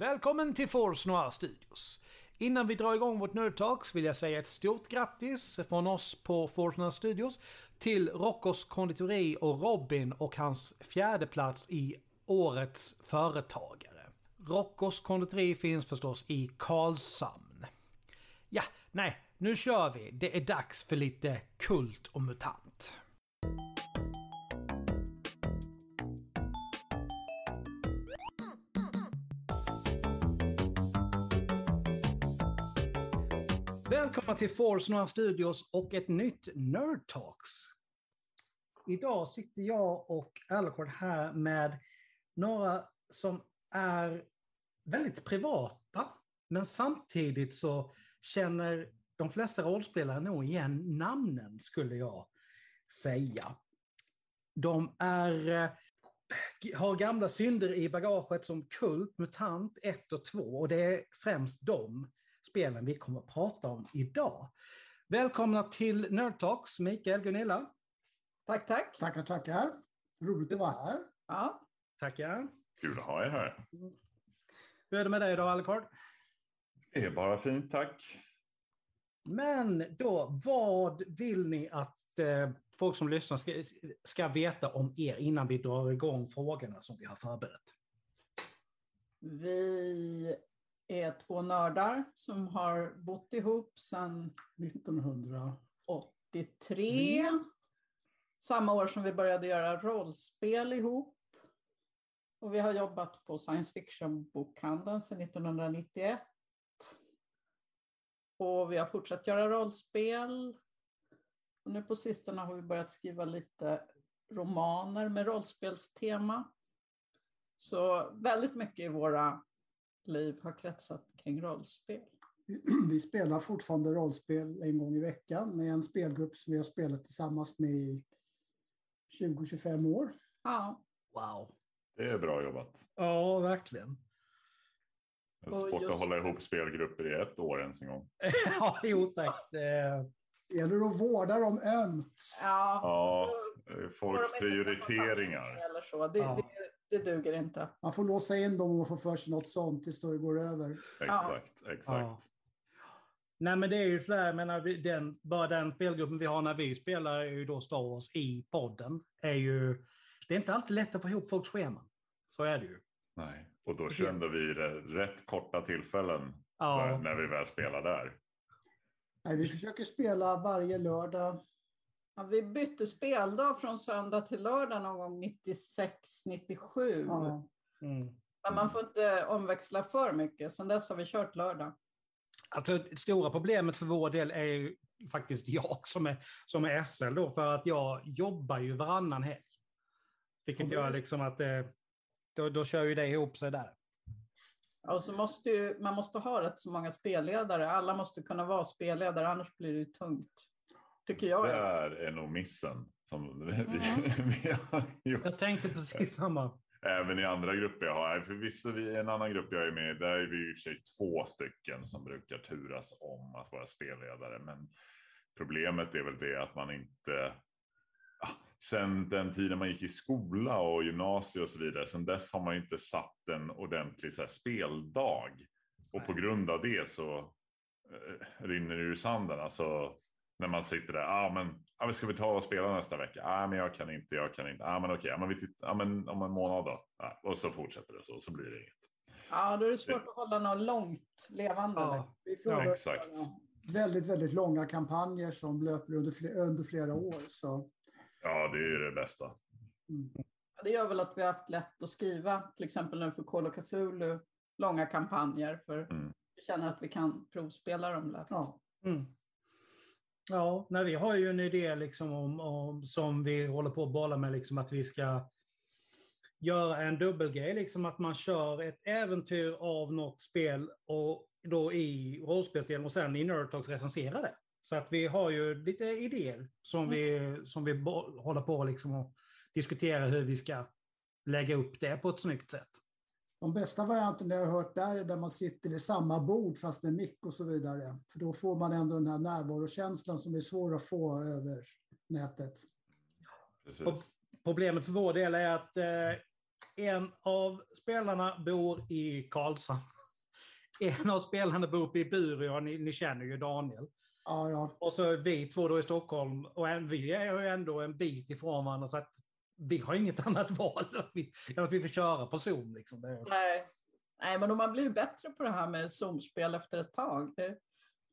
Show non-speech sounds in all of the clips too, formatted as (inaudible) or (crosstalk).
Välkommen till Force Noir Studios. Innan vi drar igång vårt Nerd Talks vill jag säga ett stort grattis från oss på Force Noir Studios till Rockos konditori och Robin och hans fjärde plats i Årets Företagare. Rockos konditori finns förstås i Karlshamn. Ja, nej, nu kör vi. Det är dags för lite kult och mutant. Välkomna till Force Noir Studios och ett nytt Nerd Talks. Idag sitter jag och Alucard här med några som är väldigt privata, men samtidigt så känner de flesta rollspelare nog igen namnen, skulle jag säga. De är, eh, har gamla synder i bagaget som Kult, MUTANT 1 och 2 och det är främst dem spelen vi kommer att prata om idag. Välkomna till Nerd Talks, Mikael, Gunilla. Tack, tack. Tackar, tackar. Roligt att vara här. Ja. Tackar. Kul att ha er här. Hur är det med dig då, Alucard? Det är bara fint, tack. Men då, vad vill ni att eh, folk som lyssnar ska, ska veta om er innan vi drar igång frågorna som vi har förberett? Vi är två nördar som har bott ihop sedan 1983. Samma år som vi började göra rollspel ihop. Och vi har jobbat på science fiction-bokhandeln sedan 1991. Och vi har fortsatt göra rollspel. Och nu på sistone har vi börjat skriva lite romaner med rollspelstema. Så väldigt mycket i våra liv har kretsat kring rollspel. (clears throat) Vi spelar fortfarande rollspel en gång i veckan med en spelgrupp som vi har spelat tillsammans med i 20-25 år. Ja. Wow. Det är bra jobbat. Ja, verkligen. Det är svårt just- att hålla ihop spelgrupper i ett år ens en gång. (laughs) ja, jo tack. Det, gäller att vårda dem ömt. Ja, Ja, folks de prioriteringar. Eller så. Det, Ja. Det, duger inte. Man får låsa in dem och få för sig något sånt tills det går över. Exakt, exakt. Ja. Nej men det är ju sådär, jag menar, den, bara den spelgruppen vi har när vi spelar är ju då Star Wars i podden. Är ju, det är inte alltid lätt att få ihop folks scheman. Så är det ju. Nej. Och då kände vi det rätt korta tillfällen Ja, när vi väl spelade där. Nej, vi försöker spela varje lördag. Ja, vi bytte speldag från söndag till lördag någon gång 96, 97. Ja. mm. Men man får inte omväxla för mycket. Sen dess har vi kört lördag. Alltså, det stora problemet för vår del är ju faktiskt jag som är, som är SL då, för att jag jobbar ju varannan helg. Vilket gör liksom att eh, då, då kör ju det ihop sig där. Och så måste ju, man måste ha rätt så många spelledare. Alla måste kunna vara spelledare, annars blir det ju tungt. Tycker jag. Där är nog missen. Som vi, Mm. (laughs) vi har gjort. Jag tänkte precis samma. Även i andra grupper jag har. Förvisso vi, i en annan grupp jag är med i, där är vi i och för sig två stycken som brukar turas om att vara spelledare. Men problemet är väl det att man inte... Ja, sen den tiden man gick i skola och gymnasie och så vidare. Sen dess har man inte satt en ordentlig så här, speldag. Och på grund av det så eh, rinner det ur sanden. Alltså när man sitter där. Ah, men, ah, men ska vi ta och spela nästa vecka? Ah, men jag kan inte. Jag kan inte. Ah, men okej. Ah, men vi tittar, ah, men om en månad då. Ah, och så fortsätter det så. Så blir det inget. Ja, då är det svårt att hålla något långt levande. Ja. Vi Ja, får exakt. väldigt, väldigt långa kampanjer som löper under, fler, under flera år. Så, Ja, det är ju det bästa. mm. Det gör väl att vi har haft lätt att skriva, till exempel nu för Call of Cthulhu, långa kampanjer. För Mm. vi känner att vi kan provspela dem lätt. ja. Mm. Ja, nej, vi har ju en idé liksom om, om, som vi håller på att bolla med, liksom att vi ska göra en dubbelgrej, liksom att man kör ett äventyr av något spel och då i rollspelsdelen och sen i Nerd Talks recensera det. Så att vi har ju lite idéer som vi, som vi håller på liksom att diskutera hur vi ska lägga upp det på ett snyggt sätt. De bästa varianterna jag har hört där är där man sitter vid samma bord fast med mick och så vidare. För då får man ändå den här närvarokänslan som är svår att få över nätet. Precis. Och- Problemet för vår del är att eh, en av spelarna bor i Karlshamn. (laughs) En av spelarna bor uppe i Bureå, ni, ni känner ju Daniel. Ja, ja. Och så är vi två då i Stockholm och en, vi är ju ändå en bit ifrån varandra så att vi har inget (laughs) annat val än att vi, än att vi får köra på Zoom. Liksom. Det, Nej. Nej, men man blir ju bättre på det här med Zoom-spel efter ett tag. Det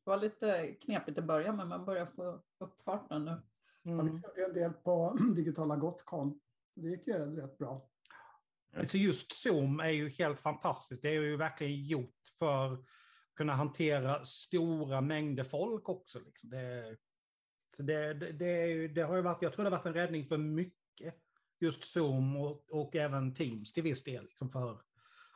var lite knepigt i början, men man börjar få upp farten nu. Ja, mm. vi körde en del på (clears throat) digitala Gotcon. Det gick ju rätt bra. Alltså just Zoom är ju helt fantastiskt. Det är ju verkligen gjort för att kunna hantera stora mängder folk också. Liksom. Det, så det, det, det, är ju, det har ju varit, jag tror det har varit en räddning för mycket. Just Zoom och, och även Teams till viss del. Liksom för,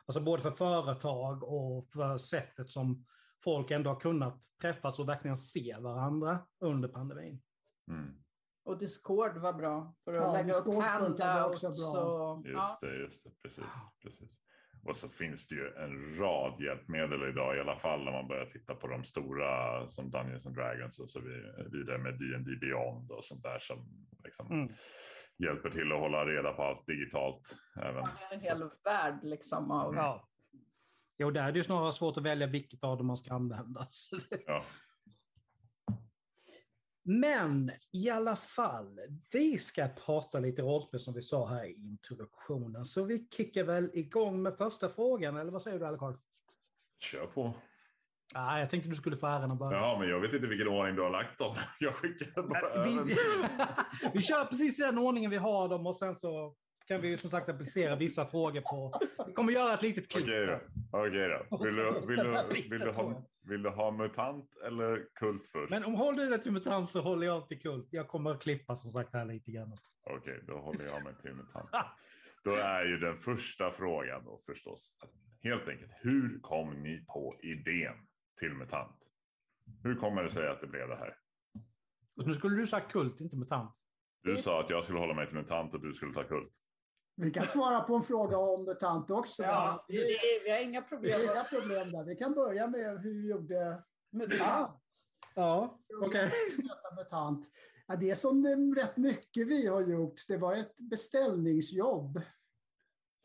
alltså både för företag och för sättet som folk ändå har kunnat träffas och verkligen se varandra under pandemin. Mm. Och Discord var bra för att Ja, lägga Discord upp handouts. Och, Just ja. det, just det. Precis, precis. Och så finns det ju en rad hjälpmedel idag i alla fall när man börjar titta på de stora som Dungeons and Dragons och så vidare med D&D Beyond och sånt där som liksom Mm. Hjälper till att hålla reda på allt digitalt. Även. Det är en hel värld liksom av Ja. Jo, där är det ju snarare svårt att välja vilket av dem man ska använda. (laughs) Ja. Men i alla fall, vi ska prata lite rollspel som vi sa här i introduktionen. Så vi kickar väl igång med första frågan, eller vad säger du Alcard? Kör på. Ah, jag tänkte du skulle få äran att börja. Ja, men jag vet inte vilken ordning du har lagt dem. (laughs) Jag skickar bara vi, vi, (laughs) vi kör precis i den ordningen vi har dem och sen så kan vi ju som sagt applicera vissa frågor på... Vi kommer göra ett litet klipp. Okej då. Okej då. Vill du, vill, du, vill, du ha, vill du ha mutant eller kult först? Men om håller du dig till MUTANT så håller jag till kult. Jag kommer att klippa som sagt här lite grann. Okej, då håller jag mig till mutant. Då är ju den första frågan då förstås helt enkelt. Hur kom ni på idén till mutant? Hur kommer det sig att det blev det här? Och nu skulle du sagt kult, inte MUTANT. Du sa att jag skulle hålla mig till mutant och du skulle ta kult. Vi kan svara på en fråga om mutant också. Ja, Det, vi, vi har inga problem med inga problem där. Vi kan börja med hur vi gjorde mutant. Ja, okej. Ja, det är som det, rätt mycket vi har gjort. Det var ett beställningsjobb.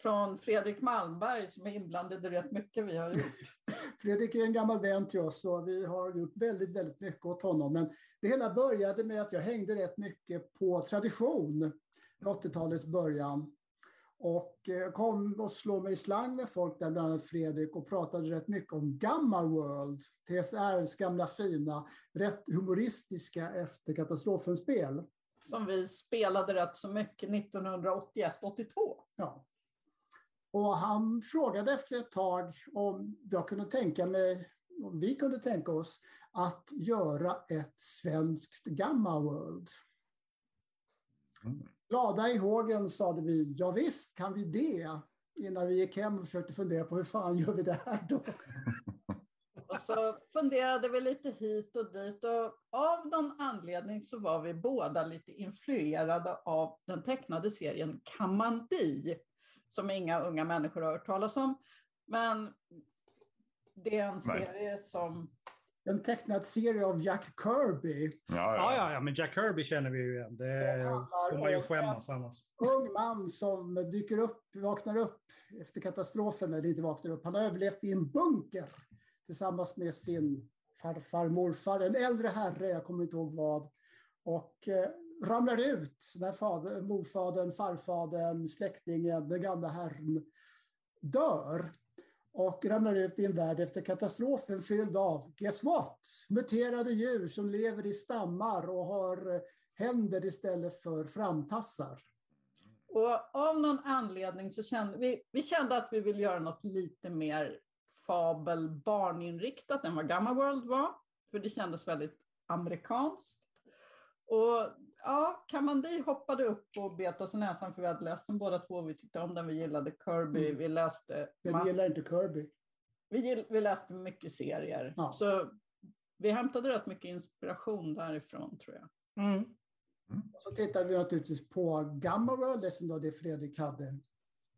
Från Fredrik Malmberg som är inblandad i rätt mycket vi har gjort. (laughs) Fredrik är en gammal vän till oss och vi har gjort väldigt, väldigt mycket åt honom. Men det hela började med att jag hängde rätt mycket på tradition i 80-talets början. Och eh, kom och slog mig i slang med folk där, bland annat Fredrik, och pratade rätt mycket om Gamma World, TSRs gamla fina, rätt humoristiska efter katastrofen-spel. Som vi spelade rätt så mycket 1981-82. Ja. Och han frågade efter ett tag om jag kunde tänka mig, om vi kunde tänka oss att göra ett svenskt Gamma World. Mm. Glada i hågen sade vi, ja visst kan vi det. Innan vi gick hem och försökte fundera på hur fan gör vi det här då? (laughs) Och så funderade vi lite hit och dit och av någon anledning så var vi båda lite influerade av den tecknade serien Kamandi som inga unga människor har hört talas om. Men det är en Nej. serie som En tecknad serie av Jack Kirby. Ja, Ja, ja, ja, men Jack Kirby känner vi ju igen. Det får man ju skämmas annars. ung man som dyker upp, vaknar upp efter katastrofen, eller inte vaknar upp, han har överlevt i en bunker tillsammans med sin farfar, morfar, en äldre herre, jag kommer inte ihåg vad, och eh, ramlar ut när fader, morfadern, farfadern, släktingen, den gamla herren dör och ramlar ut i en värld efter katastrofen fylld av, guess what, muterade djur som lever i stammar och har händer istället för framtassar. Och av någon anledning så kände vi, vi kände att vi ville göra något lite mer fabel barninriktat än vad Gamma World var. För det kändes väldigt amerikanskt. Och ja, Kamandi hoppade upp och bet oss i näsan för vi hade läst den båda två. Vi tyckte om den, vi gillade Kirby, Mm. vi läste Den ma- gillar inte Kirby. vi, gill, vi läste mycket serier. Ja. Så vi hämtade rätt mycket inspiration därifrån tror jag. Mm. Och så tittade vi naturligtvis på Gamma World, det som då det Fredrik hade.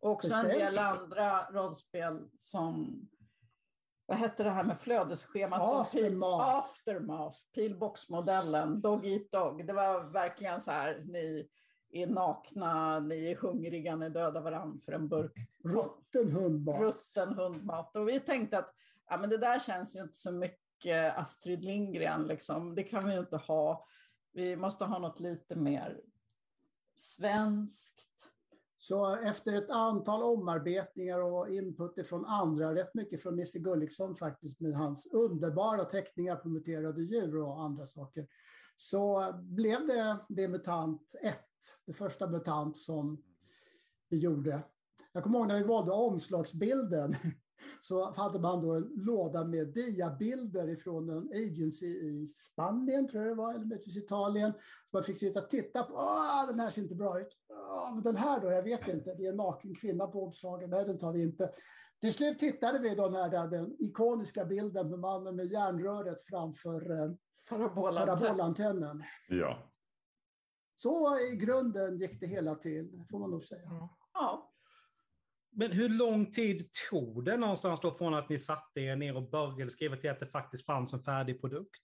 Och också en del andra rollspel som, vad hette det här med flödesschemat? Aftermath. Aftermath, pilboxmodellen, Dog Eat Dog. Det var verkligen så här, ni är nakna, ni är hungriga, ni dödar varandra för en burk Rutten hundmat. rutten hundmat. Och vi tänkte att ja, men det där känns ju inte så mycket Astrid Lindgren, liksom. det kan vi ju inte ha. Vi måste ha något lite mer svenskt. Så efter ett antal omarbetningar och input från andra, rätt mycket från Nisse Gulliksson faktiskt med hans underbara teckningar på muterade djur och andra saker, så blev det det MUTANT 1, det första MUTANT som vi gjorde. Jag kommer ihåg när vi valde omslagsbilden så hade man då en låda med diabilder ifrån en agency i Spanien, tror jag det var, eller möjligtvis Italien. Så man fick sitta och titta på, Åh, den här ser inte bra ut. Åh, den här då, jag vet inte, det är en naken kvinna på omslaget, nej den tar vi inte. Till slut tittade vi då när den ikoniska bilden med mannen med järnröret framför eh, Parabolantenn. parabolantennen. Ja. Så i grunden gick det hela till, får man nog säga. Ja, Men hur lång tid tog det någonstans då från att ni satte er ner och började skriva till att det faktiskt fanns en färdig produkt?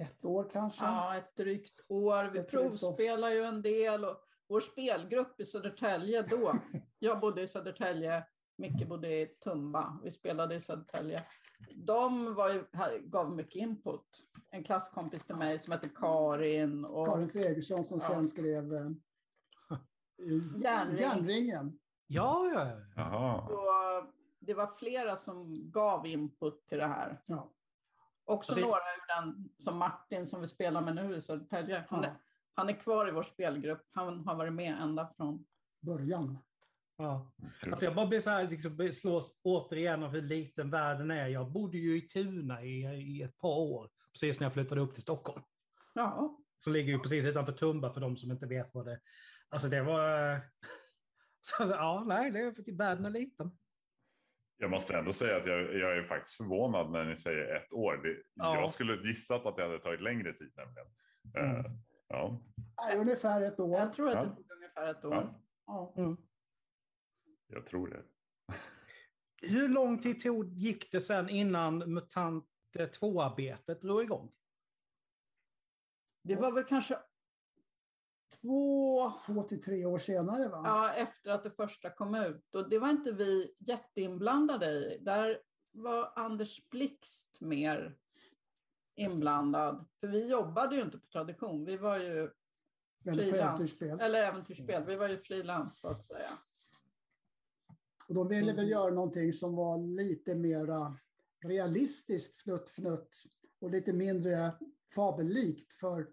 Ett år kanske. ja, ett drygt år. Vi Ett provspelar ju en del. Och vår spelgrupp i Södertälje då, (laughs) jag bodde i Södertälje, Micke bodde i Tumba, vi spelade i Södertälje. De var ju, här- gav mycket input. En klasskompis till mig som heter Karin och Karin Fredriksson som Ja. sen skrev eh, Järnring. Järnringen. Ja, ja, ja. Jaha. Och det var flera som gav input till det här. Ja. Också det- några ur den, som Martin som vi spelar med nu i Södertälje. Han, Ja. är- han är kvar i vår spelgrupp. Han har varit med ända från... Början. ja. Alltså jag bara blir så här, liksom, slås återigen av hur liten världen är. Jag bodde ju i Tuna i, i ett par år, precis när jag flyttade upp till Stockholm. Ja, Som ligger ju precis utanför Tumba för de som inte vet vad det Alltså det var... (laughs) Så, ja, nej, det är, världen är liten. Jag måste ändå säga att jag, jag är faktiskt förvånad när ni säger ett år. Det, Ja. Jag skulle gissat att det hade tagit längre tid nämligen. Mm. Eh, ja. Nej, ungefär ett år. jag tror att Ja. det tog ungefär ett år. ja, Ja. Mm. jag tror det. Hur lång tid tog, gick det sen innan MUTANT 2-arbetet drog igång? Det var väl kanske två... Två till tre år senare va? Ja, efter att det första kom ut. Och det var inte vi jätteinblandade i. Där var Anders Blixt mer inblandad. För vi jobbade ju inte på tradition. Vi var ju frilans. Eller äventyrsspel. Vi var ju frilans så att säga. Och de ville Mm. väl göra någonting som var lite mera realistiskt fnutt fnutt och lite mindre fabellikt. För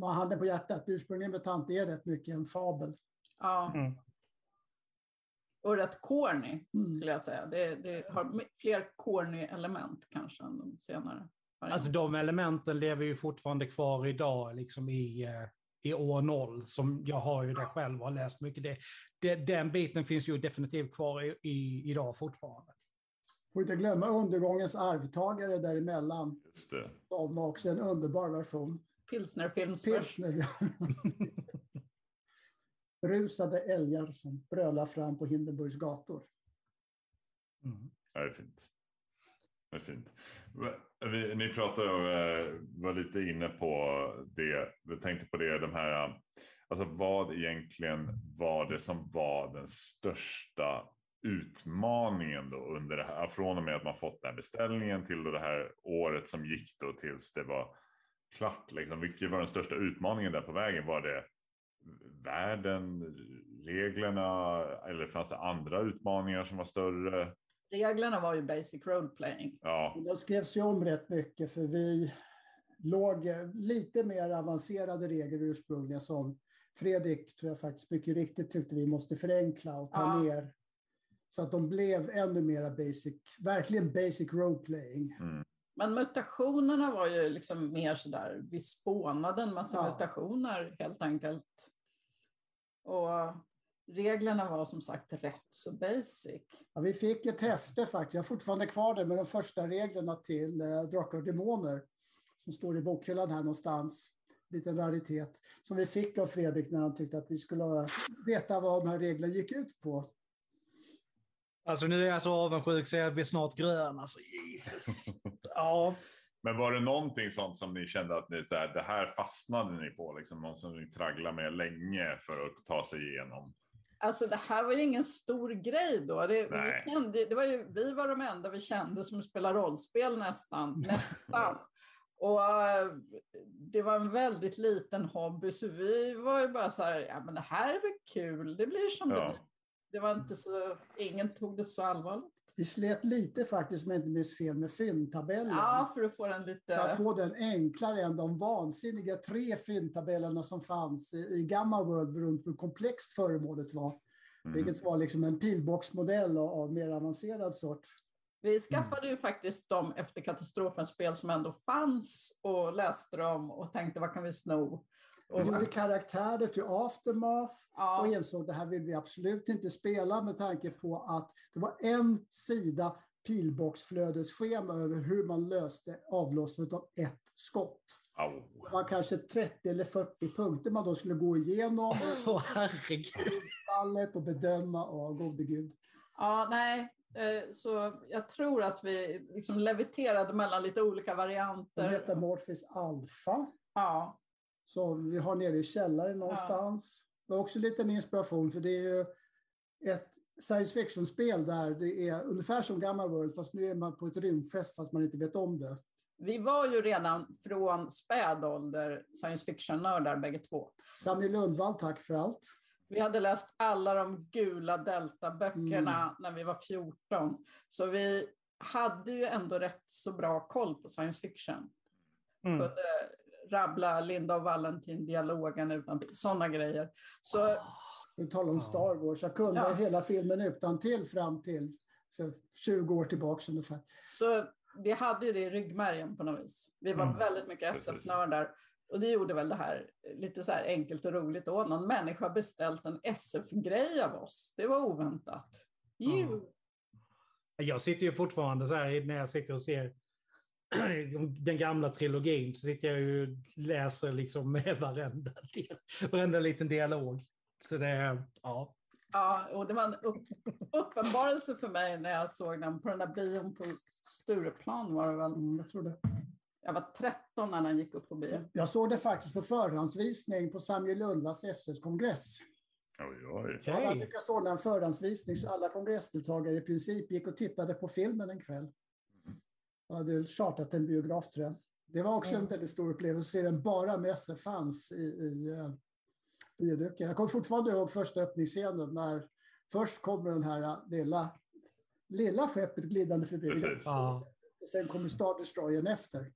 vad handen på hjärtat, ursprungligen MUTANT är rätt mycket en fabel. Ja. Mm. Och rätt corny Mm. skulle jag säga. Det, det har fler corny element kanske än de senare. Alltså de elementen lever ju fortfarande kvar idag liksom i, eh, i år noll. Som jag har ju det själv och har läst mycket. Det, det, den biten finns ju definitivt kvar i, i, idag fortfarande. Får inte glömma undergångens arvtagare däremellan. Just det. De var också en underbar version. Pilsnerfilmsbörs. Pilsner. (laughs) Rusade älgar som brölar fram på Hindenburgs gator. Mm. Ja, det är fint. Det är fint. Vi, ni pratade om, eh, var lite inne på det, vi tänkte på det, de här, alltså vad egentligen var det som var den största utmaningen då under det här, från och med att man fått den här beställningen till det här året som gick då tills det var klart, liksom, vilken var den största utmaningen där på vägen? Var det världen, reglerna eller fanns det andra utmaningar som var större? Reglerna var ju basic role playing. Ja, det skrevs ju om rätt mycket för vi låg eh, lite mer avancerade regler ursprungligen som Fredrik, tror jag faktiskt mycket riktigt tyckte vi måste förenkla och ta Ja. ner. Så att de blev ännu mer basic, verkligen basic role playing. mm. Men mutationerna var ju liksom mer sådär, vi spånade en massa Ja. mutationer helt enkelt. Och reglerna var som sagt rätt så basic. Ja, vi fick ett häfte faktiskt, jag har fortfarande kvar det med de första reglerna till eh, Drakar och Demoner. Som står i bokhyllan här någonstans. Liten raritet. Som vi fick av Fredrik när han tyckte att vi skulle veta vad de här reglerna gick ut på. Alltså nu är jag så avundsjuk så jag blir snart grön. Alltså Jesus. (laughs) Ja, Men var det någonting sånt som ni kände att ni, så här, det här fastnade ni på? Liksom, något som ni tragglade med länge för att ta sig igenom? Alltså det här var ju ingen stor grej då. Det, Nej. vi, kände, det var ju, vi var de enda vi kände som spelade rollspel nästan. (laughs) nästan. Och det var en väldigt liten hobby, så vi var ju bara så här, ja men det här är väl kul, det blir som det Ja. blir. Det var inte så, ingen tog det så allvarligt. Vi slet lite faktiskt, om jag inte minns fel, med fyndtabellen. Ja, för att få den lite... För att få den enklare än de vansinniga tre fyndtabellerna som fanns i, i Gamma World beroende på hur komplext föremålet var. Mm. Vilket var liksom en pilboxmodell av, av mer avancerad sort. Vi skaffade ju faktiskt de efter katastrofen-spel som ändå fanns och läste dem och tänkte vad kan vi sno? Vi Och, gjorde karaktärer till Aftermath ja, och insåg att det här vill vi absolut inte spela med tanke på att det var en sida pilboxflödesschema över hur man löste avlossningen av ett skott. Au. Det var kanske 30 eller 40 punkter man då skulle gå igenom Åh (laughs) herregud. fallet och bedöma. Åh, gode gud. ja, nej. eh, Så jag tror att vi liksom leviterade mellan lite olika varianter. Metamorphisk alfa Ja, som vi har nere i källaren någonstans. Det var också lite en inspiration för det är ju ett science fiction-spel där det är ungefär som Gamma World fast nu är man på ett rymdfest fast man inte vet om det. vi var ju redan från späd ålder science fiction-nördar bägge två. Sami Lundvall, tack för allt. Vi hade läst alla de gula Delta-böckerna Mm. när vi var 14. Så vi hade ju ändå rätt så bra koll på science fiction. Mm. Kunde rabbla Linda och Valentin-dialogen utan sådana grejer. Så Vi talar om. Star Wars. Jag kunde Ja. hela filmen utan till fram till så 20 år tillbaka ungefär. Så vi hade ju det i ryggmärgen på något vis. Vi var Mm. väldigt mycket. SF-nördar. Och det gjorde väl det här lite så här enkelt och roligt. Och någon människa har beställt en SF-grej av oss. Det var oväntat. Jo. Jag sitter ju fortfarande så här när jag sitter och ser (clears throat) den gamla trilogin så sitter jag ju och läser liksom (laughs) med varenda, del, varenda liten dialog. Så det är, ja. Ja, och det var en upp, uppenbarelse för mig när jag såg den på den där bion på Stureplan var det väl. Mm, jag tror det. Jag var 13 när den gick upp på bio. Jag såg det faktiskt på förhandsvisning på Samuel Lundvalls FSS-kongress. Oj, oj. Okej. Han hade lyckats ordna en förhandsvisning så alla kongressdeltagare i princip gick och tittade på filmen en kväll. Han hade chartat en biograf tror jag. Det var också en väldigt stor upplevelse att se den bara med SF-fans i, i uh, bioduken. Jag kommer fortfarande ihåg första öppningsscenen när först kommer den här uh, lilla, lilla skeppet glidande förbi. Precis. Ja, Och sen kommer Star Destroyern efter.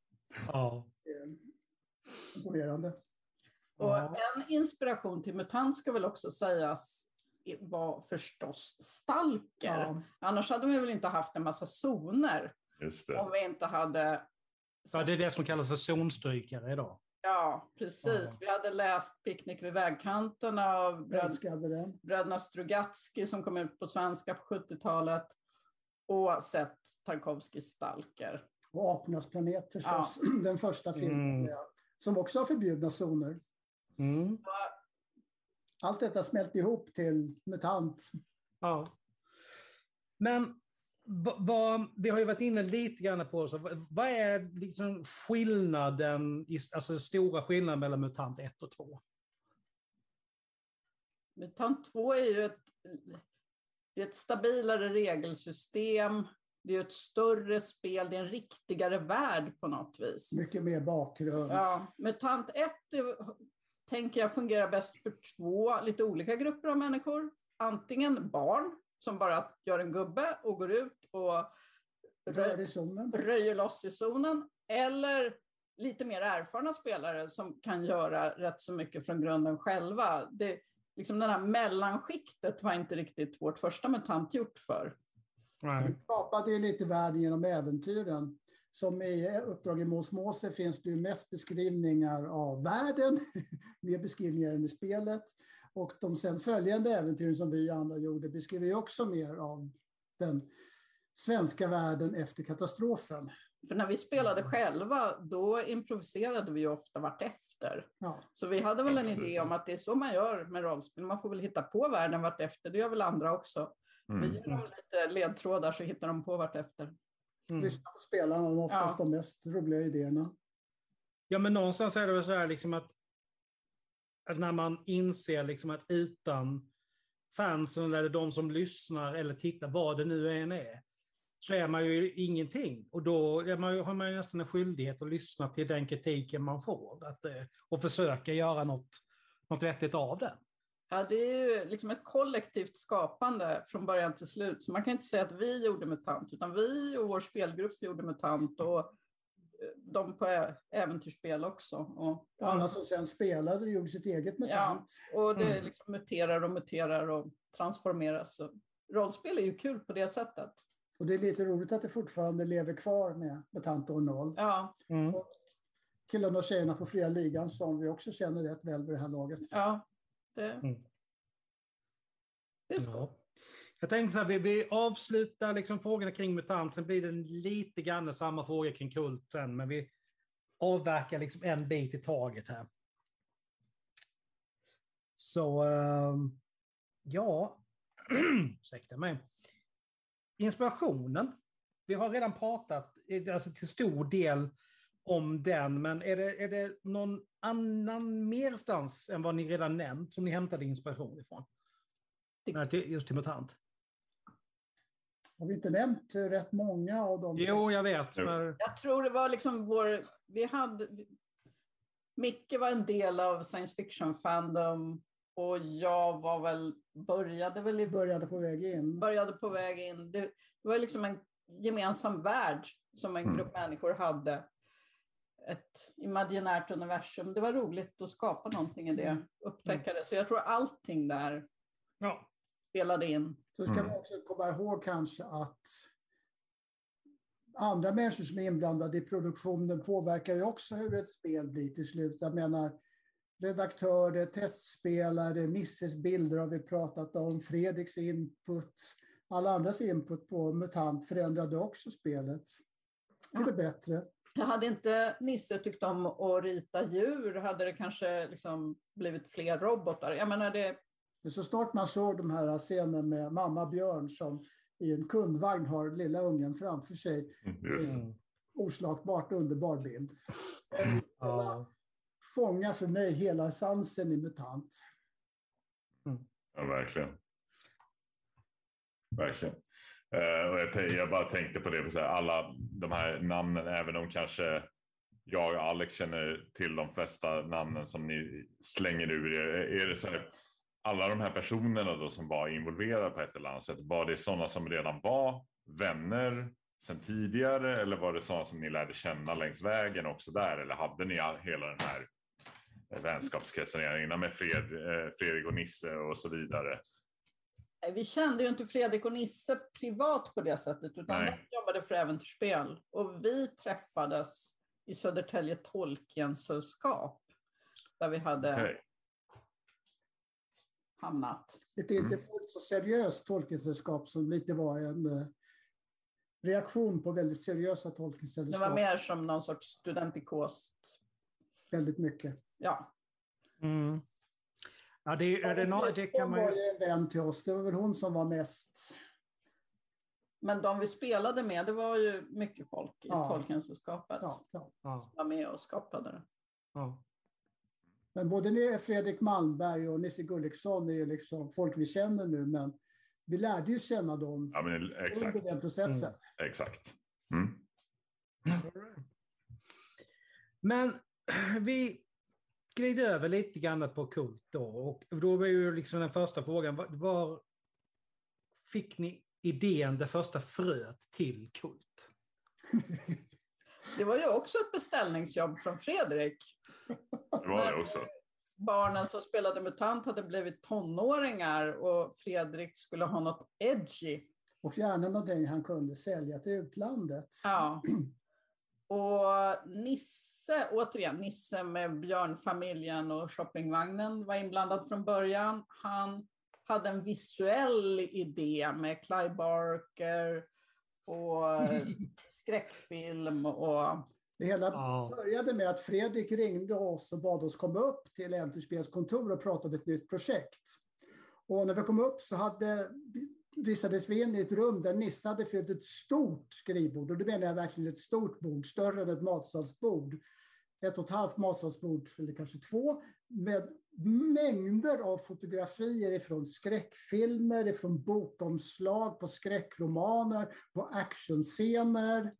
ja. Eh, Imponerande. Och en inspiration till MUTANT ska väl också sägas var förstås Stalker. Ja, Annars hade vi väl inte haft en massa zoner. Om vi inte hade... ja, det är det som kallas för zonstrykare idag. Ja, precis. Ja. Vi hade läst Picknick vid vägkanten av bröd, bröderna Strugatsky som kom ut på svenska på 70-talet och sett Tarkovskis Stalker. Och Apornas planet förstås. (clears throat) Den första filmen. Mm. ja. Som också har förbjudna zoner. Mm. Allt detta smälte ihop till MUTANT. Ja. Men vad, vi har ju varit inne lite grann på så, vad- vad är liksom skillnaden, alltså den stora skillnaden mellan MUTANT 1 och 2? MUTANT 2 är ju ett, det är ett stabilare regelsystem. Det är ett större spel, det är en riktigare värld på något vis. Mycket mer bakgrund. Ja, MUTANT 1 är, tänker jag fungerar bäst för två lite olika grupper av människor. Antingen barn som bara gör en gubbe och går ut och zonen. röjer loss i zonen. Eller lite mer erfarna spelare som kan göra rätt så mycket från grunden själva. Det, liksom det här mellanskiktet var inte riktigt vårt första MUTANT gjort för. Nej. Vi skapade ju lite världen genom äventyren. Som i Uppdrag i Mås Måse finns det ju mest beskrivningar av världen, (laughs) mer beskrivningar än i spelet. Och de sen följande äventyren som vi och andra gjorde beskriver ju också mer av den svenska världen efter katastrofen. För när vi spelade själva, då improviserade vi ofta vartefter. Ja, Så vi hade väl en idé om att det är så man gör med rollspel. Man får väl hitta på världen vartefter. Det gör väl andra också. Vi Mm. ger dem lite ledtrådar så hittar de på vartefter. Mm. Lyssna på spelarna, de har oftast Ja. de mest roliga idéerna. Ja, men någonstans är det väl så här liksom att, att när man inser liksom att utan fansen eller de som lyssnar eller tittar, vad det nu än är, så är man ju ingenting. Och då är man, ju- har man ju nästan en skyldighet att lyssna till den kritiken man får att, eh, och försöka göra något, något vettigt av den. Ja, det är ju liksom ett kollektivt skapande från början till slut. Så man kan inte säga att vi gjorde MUTANT, utan vi och vår spelgrupp gjorde MUTANT och de på äventyrsspel också. Och, Alla som sen spelade gjorde sitt eget med Ja. och det Mm. liksom muterar och muterar och transformeras. Så rollspel är ju kul på det sättet. Och det är lite roligt att det fortfarande lever kvar med, med tant år noll. Ja, Mm. Killarna och tjejerna på fria ligan som vi också känner rätt väl vid det här laget. ja. Det, Mm. det är skoj. Ja. Jag tänkte så här, vi, vi avslutar liksom frågorna kring MUTANT, sen blir det lite grann samma fråga kring Kult sen, men vi avverkar liksom en bit i taget här. Så, ehm, ja, (clears throat) ursäkta mig. Inspirationen. Vi har redan pratat eh, alltså till stor del om den, men är det, är det någon annan merstans än vad ni redan nämnt som ni hämtade inspiration ifrån? Just till MUTANT. Har vi inte nämnt rätt många av dem? Jo, jag vet. Men, Jag tror det var liksom vår... Vi hade... Micke var en del av science fiction fandom och jag var väl, började väl i började på väg in. började på väg in. Det, det var liksom en gemensam värld som en Mm. grupp människor hade. Ett imaginärt universum. Det var roligt att skapa någonting i det, upptäcka det. Så jag tror allting där ja. spelade in. Så ska Mm. man också komma ihåg kanske att andra människor som är inblandade i produktionen påverkar ju också hur ett spel blir till slut. Jag menar redaktörer, testspelare, Nisses bilder har vi pratat om, Fredriks input, alla andras input på MUTANT förändrade också spelet till det bättre. Jag hade inte Nisse tyckt om att rita djur hade det kanske liksom blivit fler robotar. Jag menar det, så snart man såg de här scenen med mamma Björn som i en kundvagn har lilla ungen framför sig. Mm. oslagbart underbar bild. ja. Fångar för mig hela essensen i MUTANT. Ja, verkligen. Verkligen. Eh, och jag, jag bara tänkte på det, på så här, alla de här namnen, även om kanske jag och Alex känner till de flesta namnen som ni slänger ur er. Är det så här, alla de här personerna då som var involverade på ett eller annat sätt, var det sådana som redan var vänner sedan tidigare eller var det sådana som ni lärde känna längs vägen också där? Eller hade ni hela den här vänskapskretsen redan innan med Fred, eh, Fredrik och Nisse och så vidare? vi kände ju inte Fredrik och Nisse privat på det sättet, utan Nej. de jobbade för äventyrsspel. Och vi träffades i Södertälje Tolkien-sällskap, där vi hade Okej. Hamnat. Ett inte fullt så seriöst tolkningssällskap som lite var en eh, reaktion på väldigt seriösa Det var tolkningssällskap. mer som någon sorts studentikost. Väldigt mycket. Ja, Mm. Ja, det, är det, nå- det kan man var ju... ju en vän till oss. Det var väl hon som var mest... men de vi spelade med, det var ju mycket folk i Ja. Tolkien-sällskapet Ja, ja. Ja, som var med och skapade det. ja. Men både ni- Fredrik Malmberg och Nisse Gulliksson är ju liksom folk vi känner nu, men vi lärde ju känna dem Ja, men exakt. under den processen. Exakt. Mm. Men (clears throat) vi glider över lite grann på Kult då. Och då var ju liksom den första frågan, var, var fick ni idén, det första fröet till Kult? (laughs) Det var ju också ett beställningsjobb från Fredrik. Det var det också. Barnen som spelade MUTANT hade blivit tonåringar och Fredrik skulle ha något edgy. Och gärna någonting han kunde sälja till utlandet. Ja. (clears throat) Och Nisse, återigen, Nisse med Björnfamiljen och shoppingvagnen var inblandad från början. Han hade en visuell idé med Clive Barker och (laughs) skräckfilm och Det hela Ja. började med att Fredrik ringde oss och bad oss komma upp till Äventyrsspels kontor och prata om ett nytt projekt. Och när vi kom upp så hade visades vi in i ett rum där Nisse hade fyllt ett stort skrivbord. Och det menar jag verkligen ett stort bord, större än ett matsalsbord. Ett och ett halvt matsalsbord, eller kanske två, med mängder av fotografier ifrån skräckfilmer, ifrån bokomslag, på skräckromaner, på actionscener.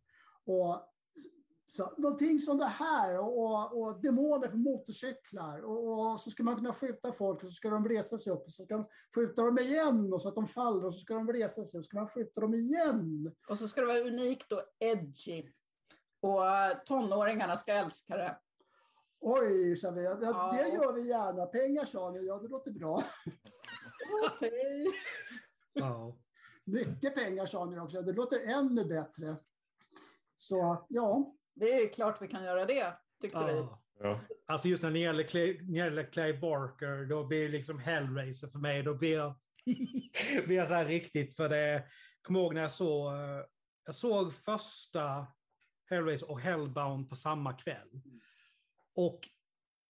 Och så, någonting som det här och, och, och demoner på motorcyklar och, och, så ska man kunna skjuta folk och så ska de resa sig upp och så ska man skjuta dem igen och så att de faller och så ska de resa sig och så ska man skjuta dem igen. Och så ska det vara unikt och edgy. Och eh, tonåringarna ska älska det. Oj, sa vi. Ja, ja. Det gör vi gärna. Pengar sa ni. Ja, det låter bra. Okej. Ja. Mycket pengar sa ni också. Det låter ännu bättre. Så ja. Det är klart vi kan göra det, tyckte vi. Ja. Ja. Alltså just när det gäller Clay, när det gäller Clay Barker, då blir det liksom Hellraiser för mig. Då blir jag, (laughs) blir jag så här riktigt, för det, kom ihåg när jag såg, eh, jag såg första Hellraiser och Hellbound på samma kväll. Och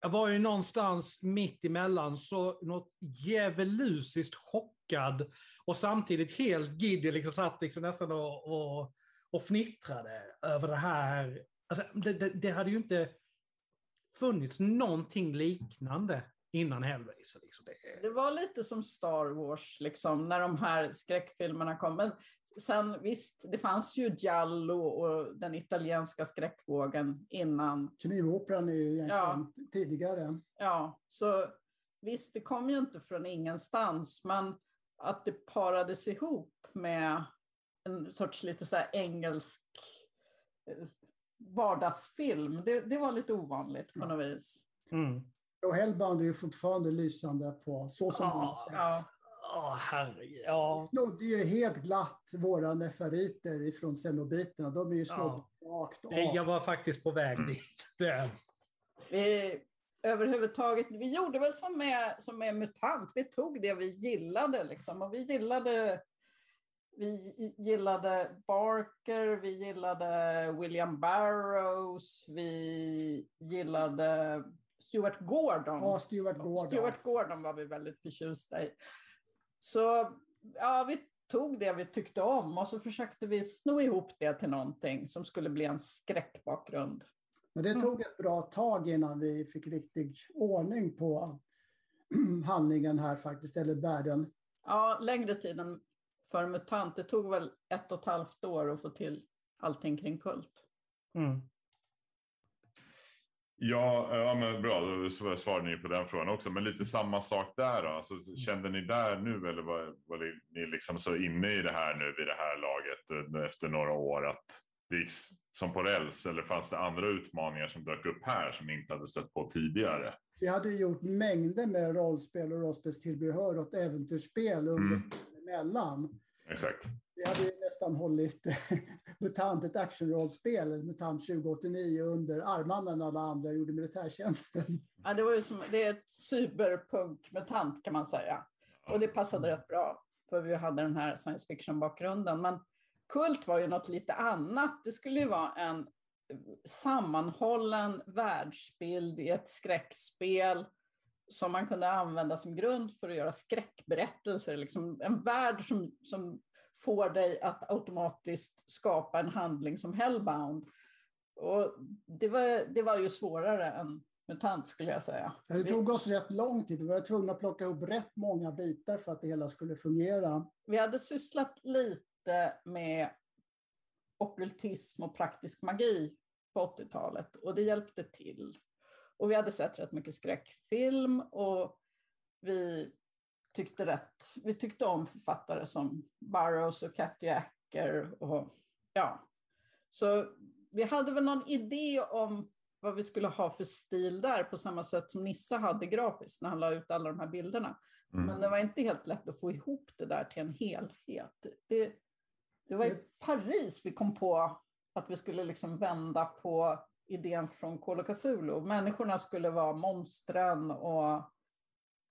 jag var ju någonstans mitt emellan, så något djävulusiskt chockad och samtidigt helt giddy, liksom satt liksom nästan och, och, och fnittrade över det här. Alltså, det, det, det hade ju inte funnits någonting liknande innan Hellraiser. Liksom. Det, Det var lite som Star Wars, liksom, när de här skräckfilmerna kom. Men sen visst, det fanns ju Giallo och den italienska skräckvågen innan. Knivoperan är ju egentligen tidigare. Ja, så visst, det kom ju inte från ingenstans, men att det parades ihop med en sorts lite så här engelsk eh, vardagsfilm, det, det var lite ovanligt på Ja. något vis. mm. Och Hellbound är ju fortfarande lysande på så som Ja, sett. Ja, Åh, herregud. Ja. snodde ju helt glatt våra neferiter ifrån cenobiterna. De är ju snodda rakt av. Jag var faktiskt på väg dit. Det. vi, överhuvudtaget, vi gjorde väl som med, som med MUTANT, vi tog det vi gillade liksom. Och vi gillade, vi gillade Barker, vi gillade William Burroughs, vi gillade Stuart Gordon. Ja, Stuart Gordon. Stuart Gordon var vi väldigt förtjusta i. Så ja, vi tog det vi tyckte om och så försökte vi sno ihop det till någonting som skulle bli en skräckbakgrund. Men det tog ett bra tag innan vi fick riktig ordning på (clears throat) handlingen här faktiskt, eller världen. Ja, längre tid än för MUTANT. Det tog väl ett och ett halvt år att få till allting kring Kult. Mm. Ja, ja men bra, då sv- svarade ni på den frågan också. Men lite samma sak där då. Alltså, kände ni där nu eller var, var ni liksom så inne i det här nu vid det här laget eh, efter några år att det gick som på räls eller fanns det andra utmaningar som dök upp här som ni inte hade stött på tidigare? Vi hade gjort mängder med rollspel och rollspelstillbehör och äventyrsspel under Mm. emellan. Exakt. Vi hade ju nästan hållit (laughs) MUTANT, ett actionrollspel, MUTANT 2089, under armarna när alla andra gjorde militärtjänsten. Ja, det, var ju som, det är ett cyberpunk-MUTANT kan man säga. Och det passade rätt bra, för vi hade den här science fiction-bakgrunden. Men Kult var ju något lite annat. Det skulle ju vara en sammanhållen världsbild i ett skräckspel som man kunde använda som grund för att göra skräckberättelser. Liksom en värld som, som får dig att automatiskt skapa en handling som Hellbound. Och det, var, det var ju svårare än MUTANT skulle jag säga. Det tog oss rätt lång tid. Vi var tvungna att plocka ihop rätt många bitar för att det hela skulle fungera. Vi hade sysslat lite med ockultism och praktisk magi på 80-talet och det hjälpte till. Och vi hade sett rätt mycket skräckfilm och vi tyckte rätt. Vi tyckte om författare som Burroughs och Katty Acker och ja. Så vi hade väl någon idé om vad vi skulle ha för stil där på samma sätt som Nissa hade grafiskt när han la ut alla de här bilderna. Mm. Men det var inte helt lätt att få ihop det där till en helhet. Det, det var i Paris vi kom på att vi skulle liksom vända på idén från of Cthulhu. Människorna skulle vara monstren och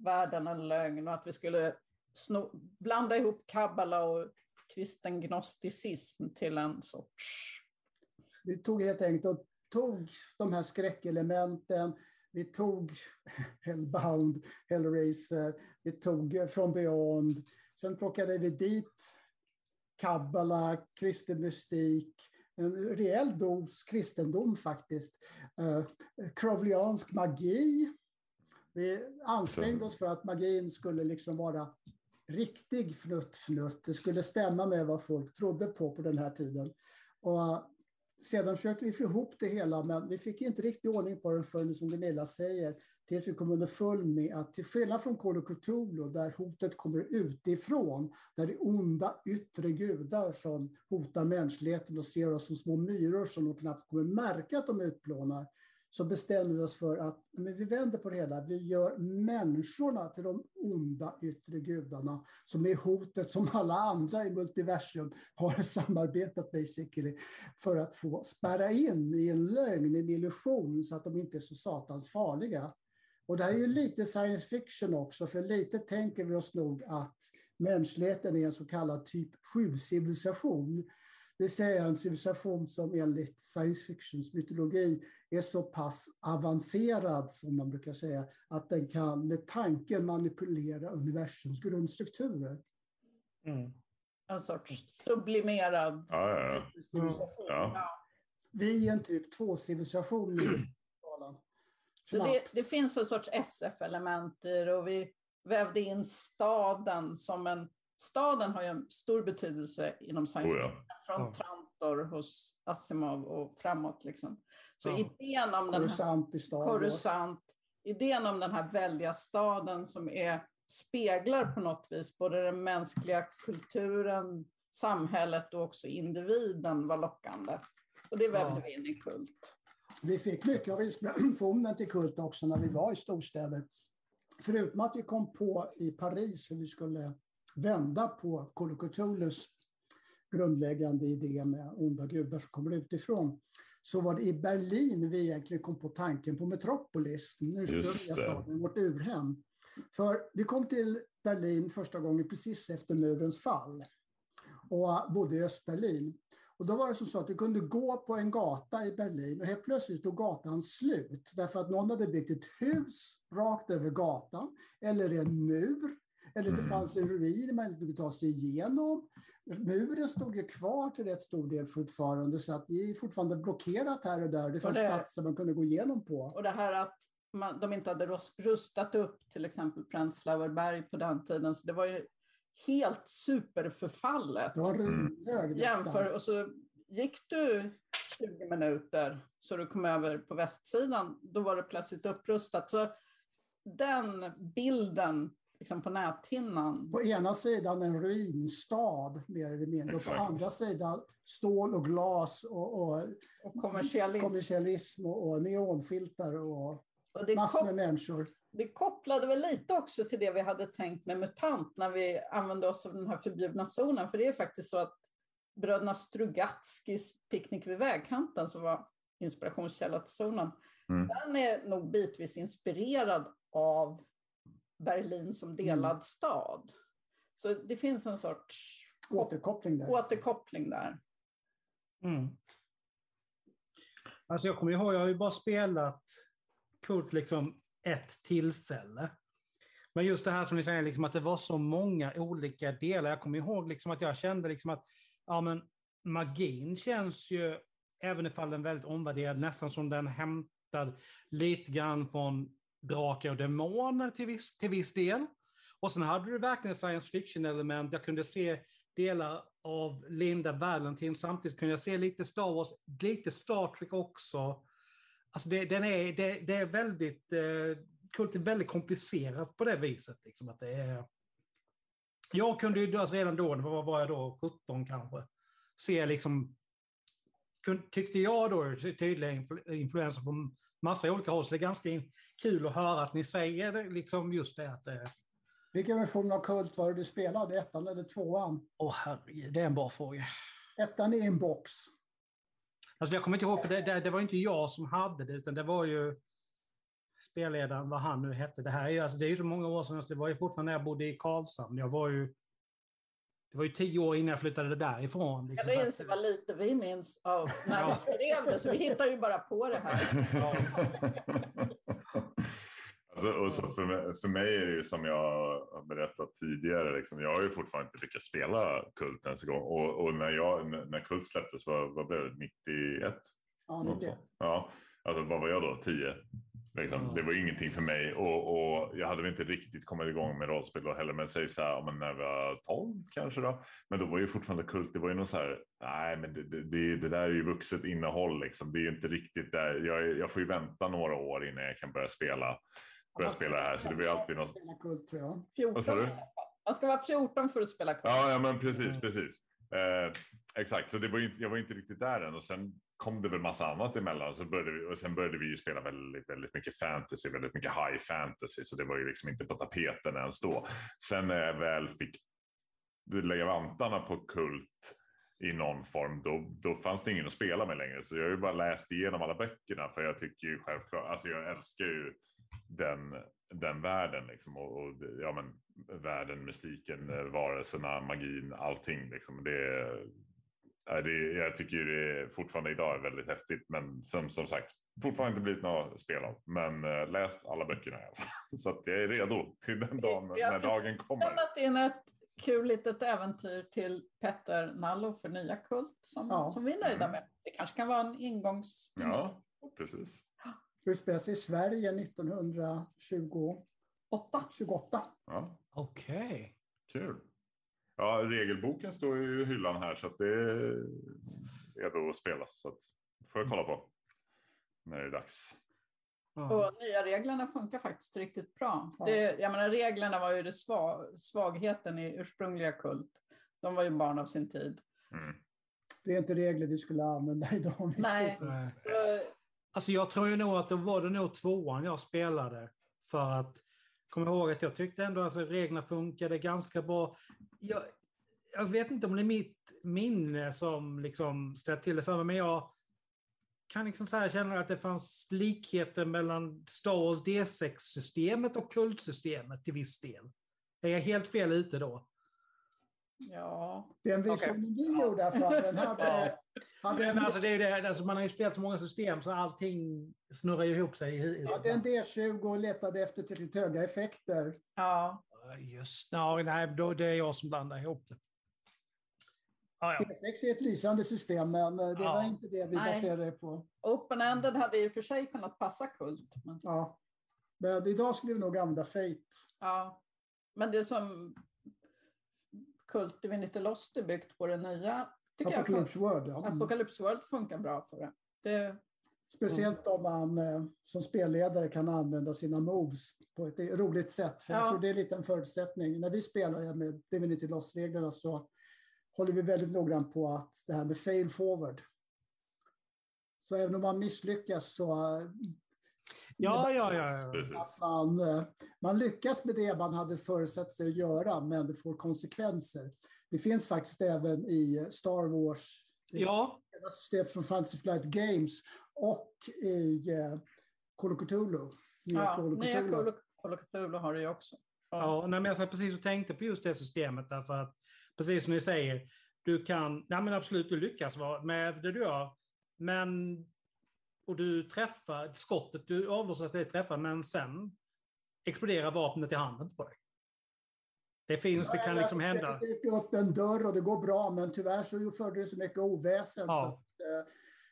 världen en lögn och att vi skulle sno, blanda ihop kabbala och kristen gnosticism till en sorts... Vi tog helt enkelt och tog de här skräckelementen. Vi tog (laughs) Hellbound, Hellraiser, vi tog eh, From Beyond, Sen plockade vi dit kabbala, kristen mystik, en rejäl dos kristendom faktiskt. Eh, uh, Crowleyansk magi. Vi ansträngde oss för att magin skulle liksom vara riktig fnutt-fnutt. Det skulle stämma med vad folk trodde på på den här tiden. Och sedan försökte vi få ihop det hela, men vi fick inte riktigt ordning på det förrän, som Gunilla säger, tills vi kom underfund med att till skillnad från Call of Cthulhu, där hotet kommer utifrån, där det är onda yttre gudar som hotar mänskligheten och ser oss som små myror som de knappt kommer märka att de utplånar, så bestämde vi oss för att men vi vänder på det hela. Vi gör människorna till de onda yttre gudarna som är hotet som alla andra i multiversum har (laughs) samarbetat basically för att få spärra in i en lögn, en illusion så att de inte är så satans farliga. Och det här är ju lite science fiction också, för lite tänker vi oss nog att mänskligheten är en så kallad typ 7-civilisation. Det vill säga en civilisation som enligt science fictions mytologi är så pass avancerad, som man brukar säga, att den kan med tanken manipulera universums grundstrukturer. Mm. En sorts sublimerad ja, ja, civilisation. Ja. Vi är en typ 2-civilisation så det, det, finns en sorts SF-element i det och vi vävde in staden som en... Staden har ju en stor betydelse inom science fiction, oh ja. från ja. Trantor hos Asimov och framåt. Liksom. Så ja. idén om den här... i staden. Korusant. Idén om den här väldiga staden som är, speglar på något vis både den mänskliga kulturen, samhället och också individen var lockande. Och det vävde ja. vi in i kult. Vi fick mycket av inspirationen till kult också när vi var i storstäder. Förutom att vi kom på i Paris hur vi skulle vända på Cthulhus grundläggande idé med onda gudar som kommer utifrån, så var det i Berlin vi egentligen kom på tanken på Metropolis, den ursprungliga staden, vårt urhem. För vi kom till Berlin första gången precis efter murens fall och bodde i Östberlin. Och då var det som så att du kunde gå på en gata i Berlin och helt plötsligt stod gatan slut därför att någon hade byggt ett hus rakt över gatan eller en mur eller det mm. fanns en ruin man inte kunde ta sig igenom. Muren stod ju kvar till rätt stor del fortfarande så att det är fortfarande blockerat här och där. Det fanns det, platser man kunde gå igenom på. Och det här att man, de inte hade rustat upp till exempel Prenzlauer berg på den tiden, så det var ju helt superförfallet. Det var ruinhög Jämför, och så gick du 20 minuter så du kom över på västsidan, då var det plötsligt upprustat. Så den bilden liksom på näthinnan. På ena sidan en ruinstad, mer eller mindre, och på andra sidan stål och glas och, och, och kommersialism, kommersialism och, och neonfilter och, och massor med människor det kopplade väl lite också till det vi hade tänkt med MUTANT när vi använde oss av den här förbjudna zonen. För det är faktiskt så att bröderna Strugatskis Picknick vid vägkanten, som var inspirationskälla till zonen, mm. den är nog bitvis inspirerad av Berlin som delad mm. stad. Så det finns en sorts återkoppling där. Återkoppling där. Mm. Alltså jag kommer ihåg, jag har ju bara spelat Kult liksom ett tillfälle. Men just det här som ni säger, liksom att det var så många olika delar. Jag kommer ihåg liksom att jag kände liksom att ja, men magin känns ju, även ifall den är väldigt omvärderad, nästan som den hämtad lite grann från drakar och demoner till viss, till viss del. Och sen hade du verkligen science fiction-element. Jag kunde se delar av Linda Valentin, samtidigt kunde jag se lite Star Wars, lite Star Trek också. Alltså det, den är, det, det är väldigt, eh, kult är väldigt komplicerat på det viset. Liksom, att det är, jag kunde ju alltså redan då, vad var jag då, 17 kanske, se liksom, tyckte jag då, tydliga influenser från massa olika håll, så det är ganska kul att höra att ni säger liksom just det att eh, vilken version av Kult var det du spelade? Ettan eller tvåan? Åh oh, herregud, det är en bra fråga. Ettan är en box. Alltså jag kommer inte ihåg, för det, det, det, var inte jag som hade det, utan det var ju spelledaren, vad han nu hette. Det här är ju, alltså, det är ju så många år sedan, det var ju fortfarande när jag bodde i Karlshamn. Jag var ju, det var ju tio år innan jag flyttade därifrån. Liksom, jag minns vad lite vi minns av (laughs) när vi skrev det, så vi hittar ju bara på det här. (laughs) Alltså, och så för, mig, för mig är det ju som jag har berättat tidigare, liksom, jag har ju fortfarande inte lyckats spela Kult ens en gång. Och, och när, jag, när Kult släpptes, vad, vad blev det, 91? Ja, Något 91. sånt. Ja, alltså vad var jag då? 10? Liksom. Ja. Det var ingenting för mig och, och jag hade väl inte riktigt kommit igång med rollspel då heller. Men säg så här, men när jag var 12 kanske då. Men då var ju fortfarande kult. Det var ju någon så här, nej, men det, det, det, där är ju vuxet innehåll liksom. Det är ju inte riktigt där. Jag, jag får ju vänta några år innan jag kan börja spela, börja spela det här. Så det ju alltid något. Spela kult, tror jag. 14 Vad sa du? Man ska vara 14 för att spela kort. Ja, ja men precis, Mm. precis. Eh, exakt, så det var ju, jag var inte riktigt där än och sen kom det väl massa annat emellan så började vi, och sen började vi ju spela väldigt, väldigt mycket fantasy, väldigt mycket high fantasy, så det var ju liksom inte på tapeten ens då. Sen när jag väl fick lägga vantarna på kult i någon form, då, då fanns det ingen att spela med längre. Så jag har ju bara läst igenom alla böckerna för jag tycker ju självklart, alltså jag älskar ju den, den världen liksom och, och ja men världen, mystiken, eh, varelserna, magin, allting liksom. Det, är det, jag tycker ju det fortfarande idag är väldigt häftigt, men som, som sagt, fortfarande inte blivit något spel av, men äh, läst alla böckerna i alla fall. (laughs) Så att jag är redo till den dagen har när dagen kommer. lämnat in ett kul litet äventyr till Petter Nallo för nya Kult som, Ja. som vi är nöjda Mm. med. Det kanske kan vara en ingångs... Ja, precis. Utspelar sig i Sverige 1928. Åtta. Ja, Okej. kul. Ja, regelboken står ju i hyllan här så att det är redo att spelas. Så att får jag kolla på när det är dags. Ja. Och nya reglerna funkar faktiskt riktigt bra. Ja. Det, jag menar, reglerna var ju det sva, svagheten i ursprungliga Kult. De var ju barn av sin tid. Mm. Det är inte regler vi skulle använda idag. Nej. Alltså jag tror ju nog att det var det nog tvåan jag spelade. För att, kom ihåg att jag tyckte ändå att alltså, reglerna funkade ganska bra. Jag, jag vet inte om det är mitt minne som liksom ställt till det för mig, men jag kan liksom så här känna att det fanns likheter mellan Star Wars D6-systemet och kultsystemet till viss del. Är jag helt fel ute då? Ja, Den visionen vi gjorde i alla fall, den hade, hade, en, alltså det är det, alltså man har ju spelat så många system så allting snurrar ju ihop sig. i huvudet. hade en D20 och letade efter tillräckligt höga effekter. ja. Just no, nej, då, det är jag som blandar ihop det. Ja, ja. D6 är ett lysande system, men eh, det Ja. var inte det vi Nej. baserade det på. Open-ended hade i och för sig kunnat passa Kult. Men, Ja. Men idag skulle vi nog använda Fate. ja. men det som Kult Divinity Lost är byggt på det nya tycker jag Apocalypse World. Ja. Mm. Apocalypse World funkar bra för det. det Speciellt om man eh, som spelledare kan använda sina moves på ett roligt sätt. För jag Ja. tror det är lite en förutsättning. När vi spelar med Divinity Lost-reglerna så håller vi väldigt noggrant på att det här med fail forward. Så även om man misslyckas så eh, Ja, ja, ja. ja. Man, eh, man lyckas med det man hade förutsatt sig att göra, men det får konsekvenser. Det finns faktiskt även i Star Wars, Ja, ett system från Fantasy Flight Games och i eh, Call of Cthulhu. Ja, Call of nya Cthulhu. Call of- Call of Cthulhu har det ju också. ja nej, men jag satt precis och tänkte på just det systemet därför att precis som ni säger, du kan, nej men absolut, du lyckas vara med det du gör, men och du träffar skottet, du avlossar att det träffar, men sen exploderar vapnet i handen på dig. Det finns, det kan liksom hända. trycka upp en dörr och det går bra, men tyvärr så förde det så mycket oväsen så Ja. att eh,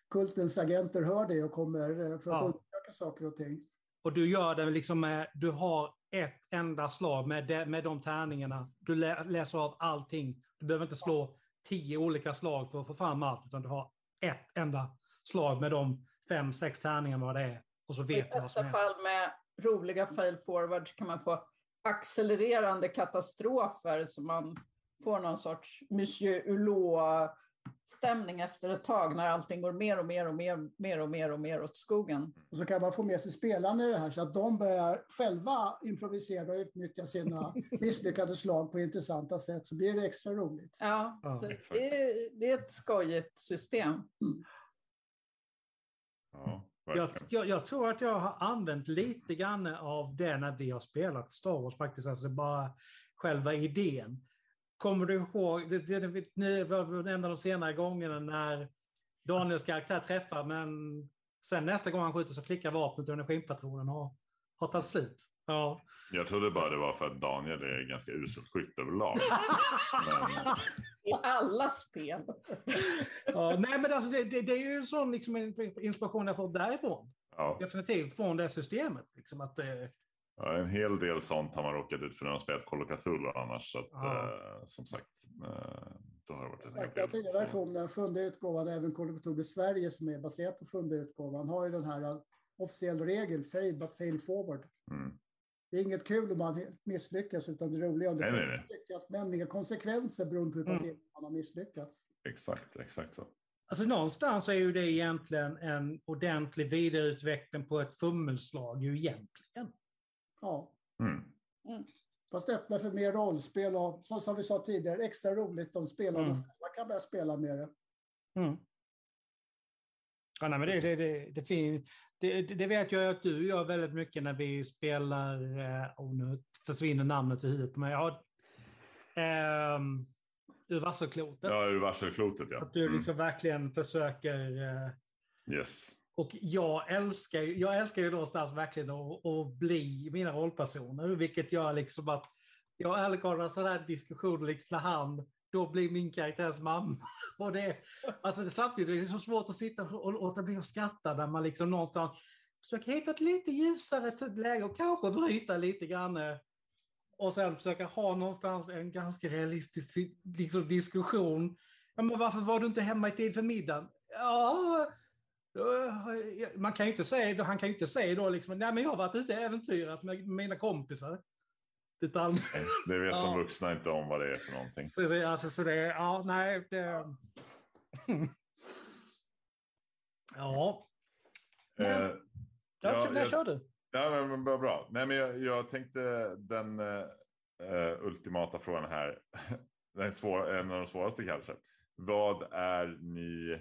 kultens agenter hör det och kommer eh, för att Ja. undersöka saker och ting. Och du gör det liksom med, du har ett enda slag med, de, med de tärningarna. Du lä, läser av allting. Du behöver inte slå tio olika slag för att få fram allt, utan du har ett enda slag med de fem, sex tärningarna vad det är. Och så I vet som bästa fall med roliga fail forwards kan man få accelererande katastrofer så man får någon sorts Monsieur Hulot-stämning efter ett tag när allting går mer och mer och mer, mer och mer och mer åt skogen. Och så kan man få med sig spelarna i det här så att de börjar själva improvisera och utnyttja sina (laughs) misslyckade slag på intressanta sätt så blir det extra roligt. Ja, Ja, så exakt. det, är, det är ett skojigt system. Ja, Jag, jag, jag tror att jag har använt lite grann av det när vi har spelat Star Wars faktiskt, alltså bara själva idén. Kommer du ihåg, det, det, det, det var en av de senare gångerna när Daniels karaktär träffar, men sen nästa gång han skjuter så klickar vapnet och energipatronen och har tagit slut. Ja. Jag trodde bara det var för att Daniel är ganska uselt skytt överlag. (laughs) Men, I alla spel. ja, nej, men alltså, det, det, det är ju en sån liksom, inspiration jag fått därifrån. ja, Definitivt från det systemet. Liksom, att, eh, ja, en hel del sånt har man råkat ut för när man spelat Call of Cthulhu annars. Så att, Ja. eh, som sagt, eh, då har det varit en hel Sagt, Jag del. tycker versionen, sjunde utgåvan, även Call of Cthulhu Sverige som är baserat på sjunde utgåvan, har ju den här uh, officiell regel, fail but fail forward. Mm. Det är inget kul om man misslyckas, utan det roliga är om det Nej, nej, nej. lyckas, men inga konsekvenser beroende på hur pass Mm. man har misslyckats. Exakt, exakt så. alltså, någonstans är ju det egentligen en ordentlig vidareutveckling på ett fummelslag ju egentligen. Ja, Mm. fast öppna för mer rollspel och som vi sa tidigare, extra roligt om spelarna Mm. själva kan börja spela med det. Mm. Ja, nej, men det, det, det, det, fin- det, det, vet jag att du gör väldigt mycket när vi spelar, eh, och nu försvinner namnet i huvudet på mig, ja, ehm, ur Vasselklotet. Ja, ur varselklotet ja. Att du Mm. liksom verkligen försöker, eh, Yes. och jag älskar, jag älskar ju någonstans verkligen att, att bli mina rollpersoner, vilket gör liksom att jag och Alec har sån här diskussion liksom när han då blir min karaktärs mamma. (laughs) Och det, alltså det, samtidigt är det så svårt att sitta och låta bli att skratta när man liksom någonstans försöker hitta ett lite ljusare läge och kanske bryta lite grann. Eh, och sen försöka ha någonstans en ganska realistisk liksom, diskussion. Ja, men varför var du inte hemma i tid för middagen? Ja, eh, man kan ju inte säga, han kan ju inte säga då liksom, nej men jag har varit ute och äventyrat med mina kompisar. Utan, Det vet Ja. de vuxna inte om vad det är för någonting. så, så, alltså, så det, ja, nej. Det... ja. Men- Eh, Jag, Ja, när jag- kör du? Ja, men, men bra, bra. Nej, men jag, jag tänkte den eh, eh, ultimata frågan här. (laughs) Den svår, en av de svåraste kanske. Vad är ni?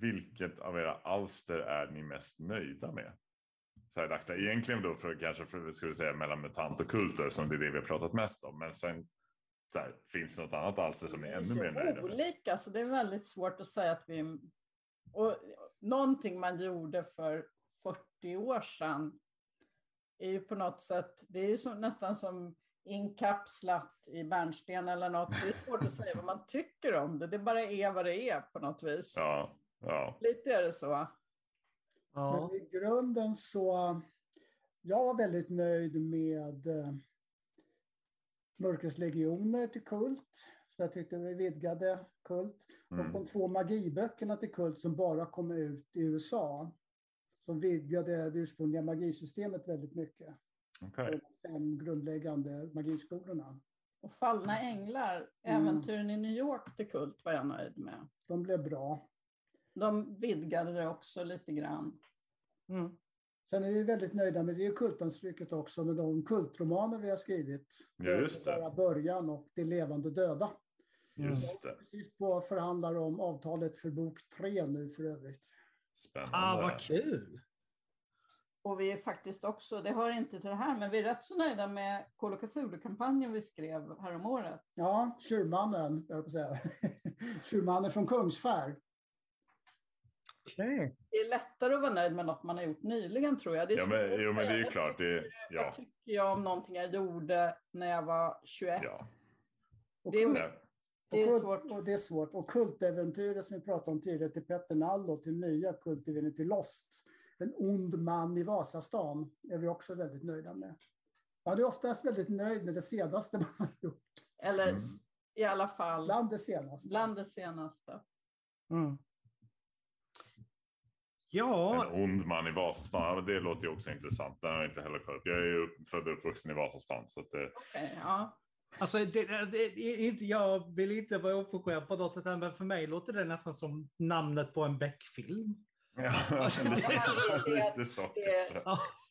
Vilket av era alster är ni mest nöjda med? Så här dagsläget. Egentligen då för kanske för, skulle säga mellan mutant och kultur som det är det vi har pratat mest om. Men sen så här, finns det något annat alster som är ännu mer nöjda med? olika, så det är väldigt svårt att säga att vi... Och någonting man gjorde för 40 år sedan är ju på något sätt, det är ju som, nästan som inkapslat i bärnsten eller något. Det är svårt att säga vad man tycker om det. Det bara är vad det är på något vis. Ja, ja. Lite är det så. Ja. Men i grunden så, jag var väldigt nöjd med eh, Mörkrets legioner till Kult. Så jag tyckte vi vidgade Kult. Och Mm. de två magiböckerna till Kult som bara kom ut i USA. Som vidgade det ursprungliga magisystemet väldigt mycket. Okej. De fem grundläggande magiskolorna. Och Fallna änglar, Mm. äventyren i New York till Kult var jag nöjd med. De blev bra. De vidgade det också lite grann. Mm. Sen är vi väldigt nöjda med det kultanstryket också med de kultromaner vi har skrivit. Ja, just det. Bara början och Det levande döda. Just det. Precis på förhandlar om avtalet för bok tre nu för övrigt. Spännande. Ah, vad kul! Och vi är faktiskt också, det hör inte till det här, men vi är rätt så nöjda med Call of Cthulhu-kampanjen vi skrev häromåret. Ja, Tjurmannen, jag på att säga. (laughs) Tjurmannen från Kungsfärd. Okej. Det är lättare att vara nöjd med något man har gjort nyligen tror jag. Det är Ja, men, jo, men det är ju klart. tycker- Det, ja, Vad tycker jag om någonting jag gjorde när jag var 21? ja. Och Det är Nej. Det är svårt. Och det är svårt. Och kultäventyret som vi pratade om tidigare till Petter Nallo, till nya kultäventyret till Lost. En ond man i Vasastan är vi också väldigt nöjda med. Man är oftast väldigt nöjd med det senaste (laughs) man har gjort. Eller Mm. i alla fall Bland det senaste. bland det senaste. Mm. Ja, En ond man i Vasastan, det låter ju också intressant. Den har jag inte heller kollat. Jag är ju född och uppvuxen i Vasastan. Så att det, Okej, ja. alltså, det, det, inte, jag vill inte vara oförskämd på något sätt, men för mig låter det nästan som namnet på en Beck-film. ja, (laughs) det- lite så.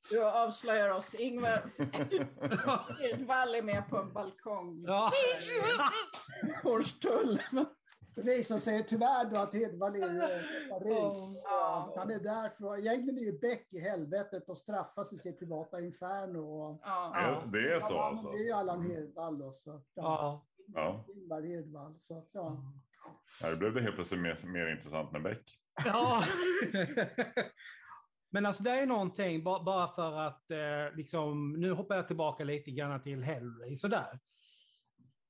Du avslöjar oss. Ingvar (laughs) Edvall är med på en balkong. Ja. Hornstull. Det visar sig tyvärr då att Hedvall är Paris. Ja. Han är där för, egentligen är ju Beck i helvetet och straffas i sitt privata inferno. Och, Ja. Det är så Ja, alltså. Det är ju Allan Hirdwall då. Så, att, ja. Ja. Ingvar Hirdwall. Så att, ja. Här blev det helt plötsligt mer, mer intressant med Beck. Ja. Men alltså det är någonting, ba- bara för att eh, liksom, nu hoppar jag tillbaka lite grann till Hellraiser där.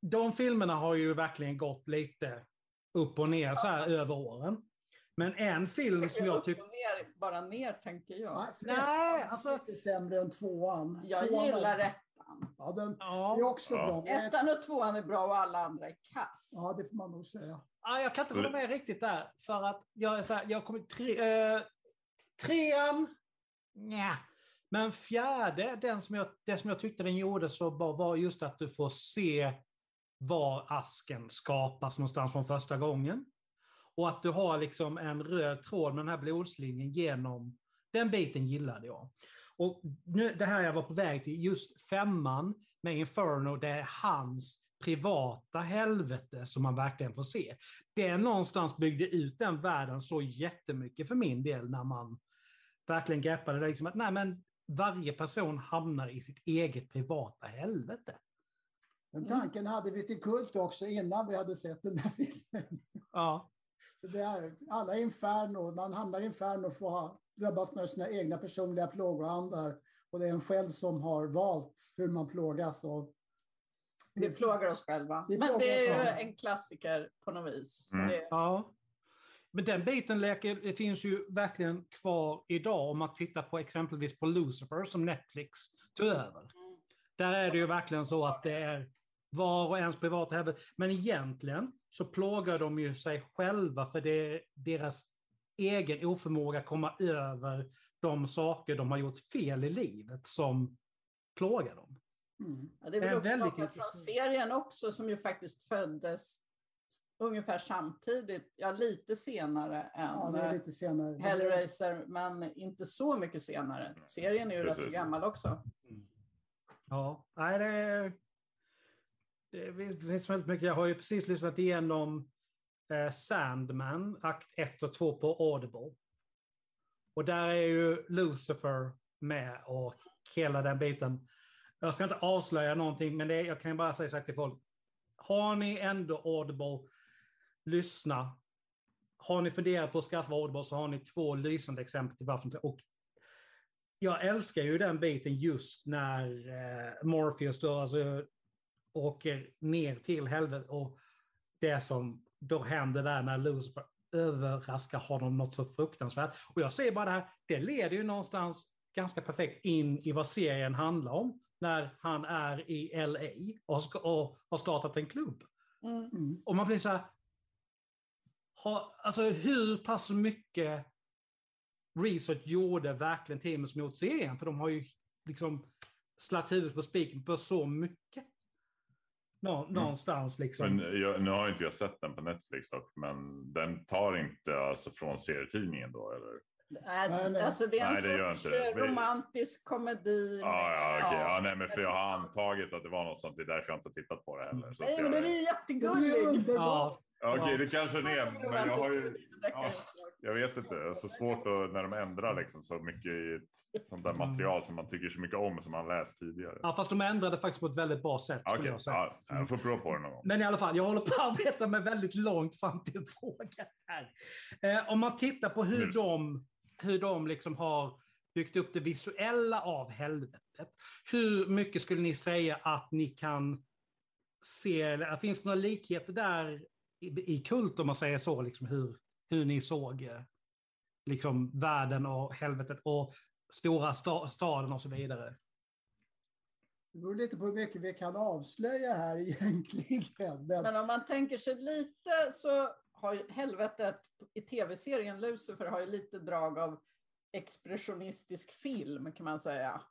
De filmerna har ju verkligen gått lite upp och ner så här över åren. Men en film som jag Upp tycker... och ner, bara ner tänker jag. Nej, Nej, alltså- är lite sämre än tvåan. Jag Tvåan gillar är- ettan. Ja, den är Ja, också Ja. bra. Ettan och tvåan är bra och alla andra är kass. Ja, det får man nog säga. ja, jag kan inte hålla med riktigt där. För att jag är så här, jag kommer tre, eh, trean, nja. Men fjärde, den som jag, det som jag tyckte den gjorde så bra var just att du får se var asken skapas någonstans från första gången. Och att du har liksom en röd tråd med den här blodslinjen genom, den biten gillade jag. Och nu, det här jag var på väg till, just femman med Inferno, det är hans privata helvete som man verkligen får se. Det någonstans byggde ut den världen så jättemycket för min del när man verkligen greppade det. Liksom att, nej, men varje person hamnar i sitt eget privata helvete. Den Mm. tanken hade vi till Kult också innan vi hade sett den här (laughs) filmen. Ja, Så det är, alla inferno, man hamnar i inferno får ha, drabbas med sina egna personliga plågoandar. Och det är en själv som har valt hur man plågas. Och Vi plågar oss själva. Vi Men det är ju en klassiker på något vis. Mm. Det, ja. Men den biten leker, det finns ju verkligen kvar idag om man tittar på exempelvis på Lucifer som Netflix tog över. Där är det ju verkligen så att det är var och ens privata helvete. Men egentligen så plågar de ju sig själva för det är deras egen oförmåga att komma över de saker de har gjort fel i livet som plågar dem. mm. ja, det är Det är väl väldigt från intressant. serien också som ju faktiskt föddes ungefär samtidigt, ja lite senare än ja, det är lite senare. Hellraiser, men inte så mycket senare. Serien är ju rätt Precis. gammal också. Ja, nej, det, det finns väldigt mycket. Jag har ju precis lyssnat igenom eh, Sandman, akt 1 och 2 på Audible. Och där är ju Lucifer med och hela den biten. Jag ska inte avslöja någonting, men det, jag kan ju bara säga så här till folk. Har ni ändå Audible, lyssna. Har ni funderat på att skaffa Audible så har ni två lysande exempel till varför inte. Och jag älskar ju den biten just när eh, Morpheus då alltså åker ner till helvetet och det som då händer där när Lucifer överraskar honom något så fruktansvärt. Och jag säger bara det här, det leder ju någonstans ganska perfekt in i vad serien handlar om när han är i LA och, ska, och har startat en klubb. Mm. Mm. Och man blir så här, ha, alltså hur pass mycket research gjorde verkligen teamet som gjort serien? För de har ju liksom slagit huvudet på spiken på så mycket. Nå, Någonstans liksom. Men jag, nu har inte jag sett den på Netflix dock, men den tar inte alltså från serietidningen då eller? Nej, alltså det är en Nej, sorts romantisk komedi. Ja, ja, okej. Ja, nej, men för jag har antagit att det var något sånt. Det är därför jag inte har tittat på det heller. Nej, men Det är jättegullig. underbart. Ja, Ja, okej, det kanske det är, men jag har ju... Komedi, Jag vet inte, det är så svårt att, när de ändrar liksom så mycket i ett sånt där material som man tycker så mycket om som man läst tidigare. ja, fast de ändrade faktiskt på ett väldigt bra sätt. Ja, Okej, jag ja, jag får prova på det någon gång. Men i alla fall, jag håller på att arbeta med väldigt långt fram till frågan här. Eh, om man tittar på hur de, hur de liksom har byggt upp det visuella av helvetet. Hur mycket skulle ni säga att ni kan se, finns det några likheter där i, i kult om man säger så, liksom hur, hur ni såg eh, liksom världen och helvetet och stora sta, staden och så vidare? Det beror lite på hur mycket vi kan avslöja här (laughs) egentligen. Men, Men om man tänker sig lite så har ju helvetet i tv-serien Lucifer har ju lite drag av expressionistisk film kan man säga.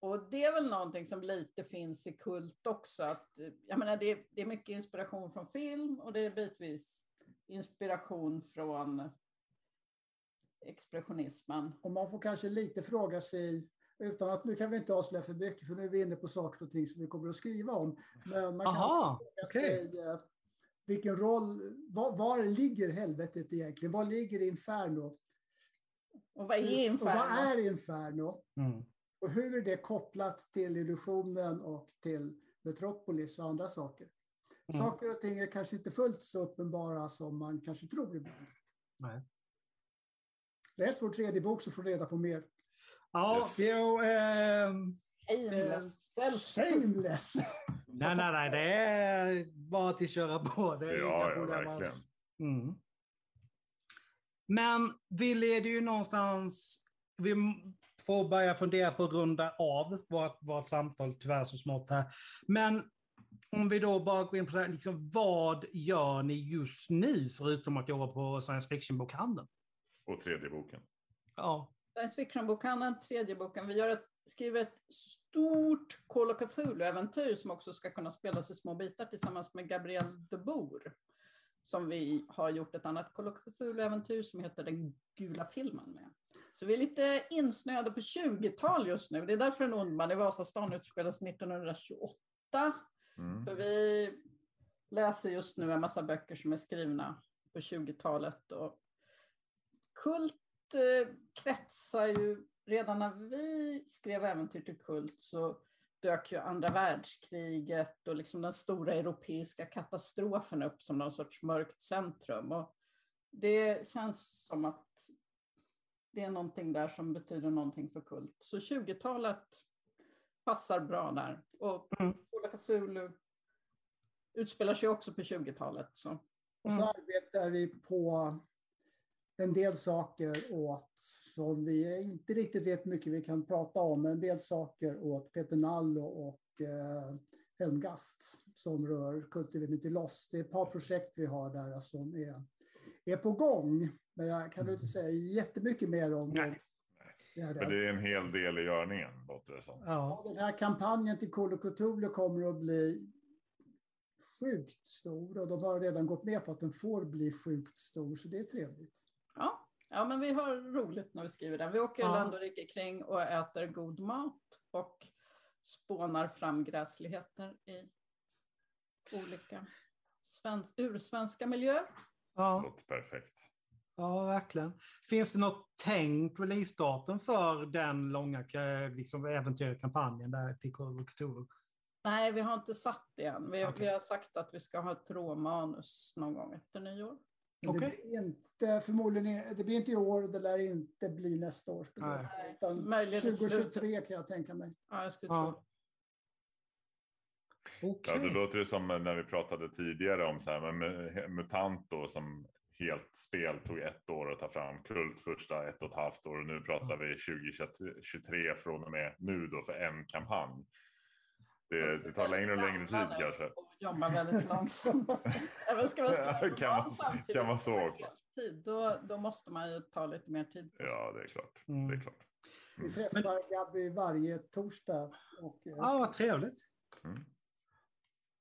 Och det är väl någonting som lite finns i kult också. Att, eh, jag menar, det, är, det är mycket inspiration från film och det är bitvis inspiration från expressionismen. och man får kanske lite fråga sig, utan att nu kan vi inte avslöja för mycket, för nu är vi inne på saker och ting som vi kommer att skriva om. Men man kan Aha, fråga okej. sig eh, vilken roll, var, var ligger helvetet egentligen? Var ligger Inferno? Och vad är Och Inferno? vad är Inferno? Mm. Och hur är det kopplat till illusionen och till Metropolis och andra saker? Mm. Saker och ting är kanske inte fullt så uppenbara som man kanske tror ibland. Nej. Läs vår tredje bok så får du reda på mer. Ja, Yes. jo, ehm, Shameless. Self- Shameless! (laughs) nej, nej, nej, det är bara till att köra på. Det är Ja, ja, verkligen. Mm. Men vi leder ju någonstans, vi får börja fundera på att runda av vårt, vårt samtal tyvärr så smått här. Men om vi då bara går in på det här, liksom, vad gör ni just nu förutom att jobba på science fiction-bokhandeln? Och tredje boken. Ja. Science fiction-bokhandeln, tredje boken. Vi gör ett, skriver ett stort Call of Cthulhu-äventyr som också ska kunna spelas i små bitar tillsammans med Gabrielle de Boer. Som vi har gjort ett annat Cthulhu-äventyr som heter Den gula filmen med. Så vi är lite insnöade på 20-tal just nu. Det är därför en ond man i Vasastan utspelas 1928. Mm. För vi läser just nu en massa böcker som är skrivna på 20-talet. Och Kult eh, kretsar ju, redan när vi skrev äventyr till Kult så dök ju andra världskriget och liksom den stora europeiska katastrofen upp som någon sorts mörkt centrum. Och det känns som att det är någonting där som betyder någonting för Kult. Så 20-talet passar bra där. Och Mm. Of Cthulhu utspelar sig också på 20-talet. Så. Och Mm. så arbetar vi på en del saker åt, som vi inte riktigt vet mycket vi kan prata om, men en del saker åt Peter Nallo och eh, Helmgast som rör Cultivated Lost. Det är ett par projekt vi har där som är, är på gång. Men jag kan inte säga jättemycket mer om Nej. det. Men det är en hel del i görningen, låter det som. ja. Den här kampanjen till Cthulhu kommer att bli sjukt stor och de har redan gått med på att den får bli sjukt stor, så det är trevligt. Ja. men vi har roligt när vi skriver den. Vi åker Ja. land och rike kring och äter god mat och spånar fram gräsligheter i olika svensk, ursvenska miljöer. ja. Låter perfekt. Ja, verkligen. Finns det något tänkt releasedatum för den långa liksom, äventyrkampanjen där till Cthulhu? Nej, vi har inte satt det än. Vi, Okej. vi har sagt att vi ska ha ett råmanus någon gång efter nyår. Okej. Det blir inte, förmodligen, det blir inte i år och det lär inte bli nästa års Nej. bidrag. Utan Möjligen i 2023 kan jag tänka mig. Ja, jag skulle Ja. tro. Okej. Ja, det låter det som när vi pratade tidigare om så här, men med MUTANT då, som helt spel tog ett år att ta fram, Kult första ett och ett halvt år och nu pratar vi 2023 från och med nu då för en kampanj. Det, det tar längre och längre tid kanske. och Jobbar väldigt långsamt. (laughs) Även ska man kan man- kan på så också. heltid, Då, då måste man ju ta lite mer tid. Ja, det är klart. Mm. Det är klart. Vi träffar Gabby varje torsdag. Och, eh, Ja, vad trevligt. Mm.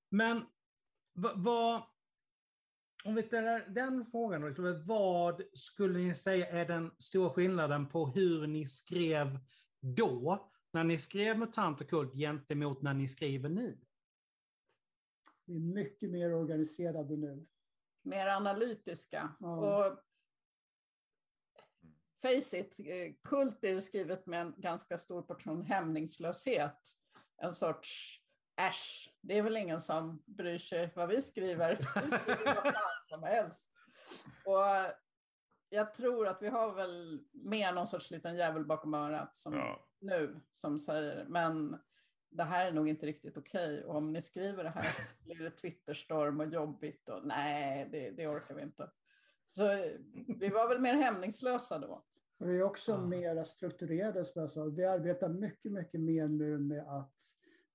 Men va- vad... Om vi ställer den frågan, då, liksom, vad skulle ni säga är den stora skillnaden på hur ni skrev då, när ni skrev MUTANT och Kult, gentemot när ni skriver nu? Vi är mycket mer organiserade nu. Mer analytiska. Ja. Och face it, Kult är ju skrivet med en ganska stor portion hämningslöshet. En sorts äsch, det är väl ingen som bryr sig vad vi skriver. Vi skriver vad som helst. Och jag tror att vi har väl mer någon sorts liten jävel bakom örat som Ja. nu som säger, men det här är nog inte riktigt okej. Och om ni skriver det här blir det Twitterstorm och jobbigt och nej, det, det orkar vi inte. Så vi var väl mer hämningslösa då. Vi är också Ja. mera strukturerade, som jag sa. Vi arbetar mycket, mycket mer nu med att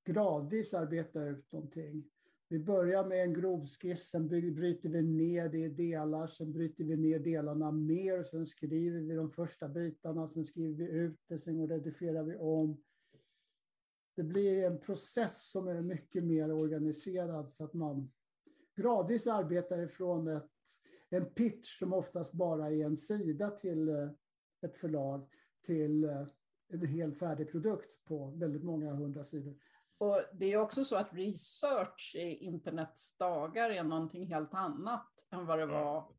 gradvis arbeta ut någonting. Vi börjar med en grov skiss, sen bryter vi ner det i delar, sen bryter vi ner delarna mer, sen skriver vi de första bitarna, sen skriver vi ut det, sen redigerar vi om. Det blir en process som är mycket mer organiserad så att man gradvis arbetar ifrån ett, en pitch som oftast bara är en sida till eh, ett förlag till eh, en hel färdig produkt på väldigt många hundra sidor. Och det är också så att research i internets dagar är någonting helt annat än vad det var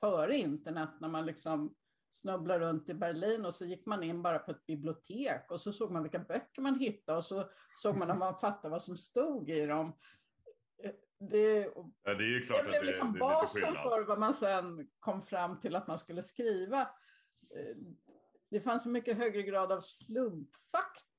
före internet när man liksom snubblade runt i Berlin och så gick man in bara på ett bibliotek och så såg man vilka böcker man hittade och så såg man när man (laughs) fattade vad som stod i dem. Eh, Det, Ja, det är ju det det, blev det liksom är lite basen för vad man sen kom fram till att man skulle skriva. eh, det fanns en mycket högre grad av slumpfaktor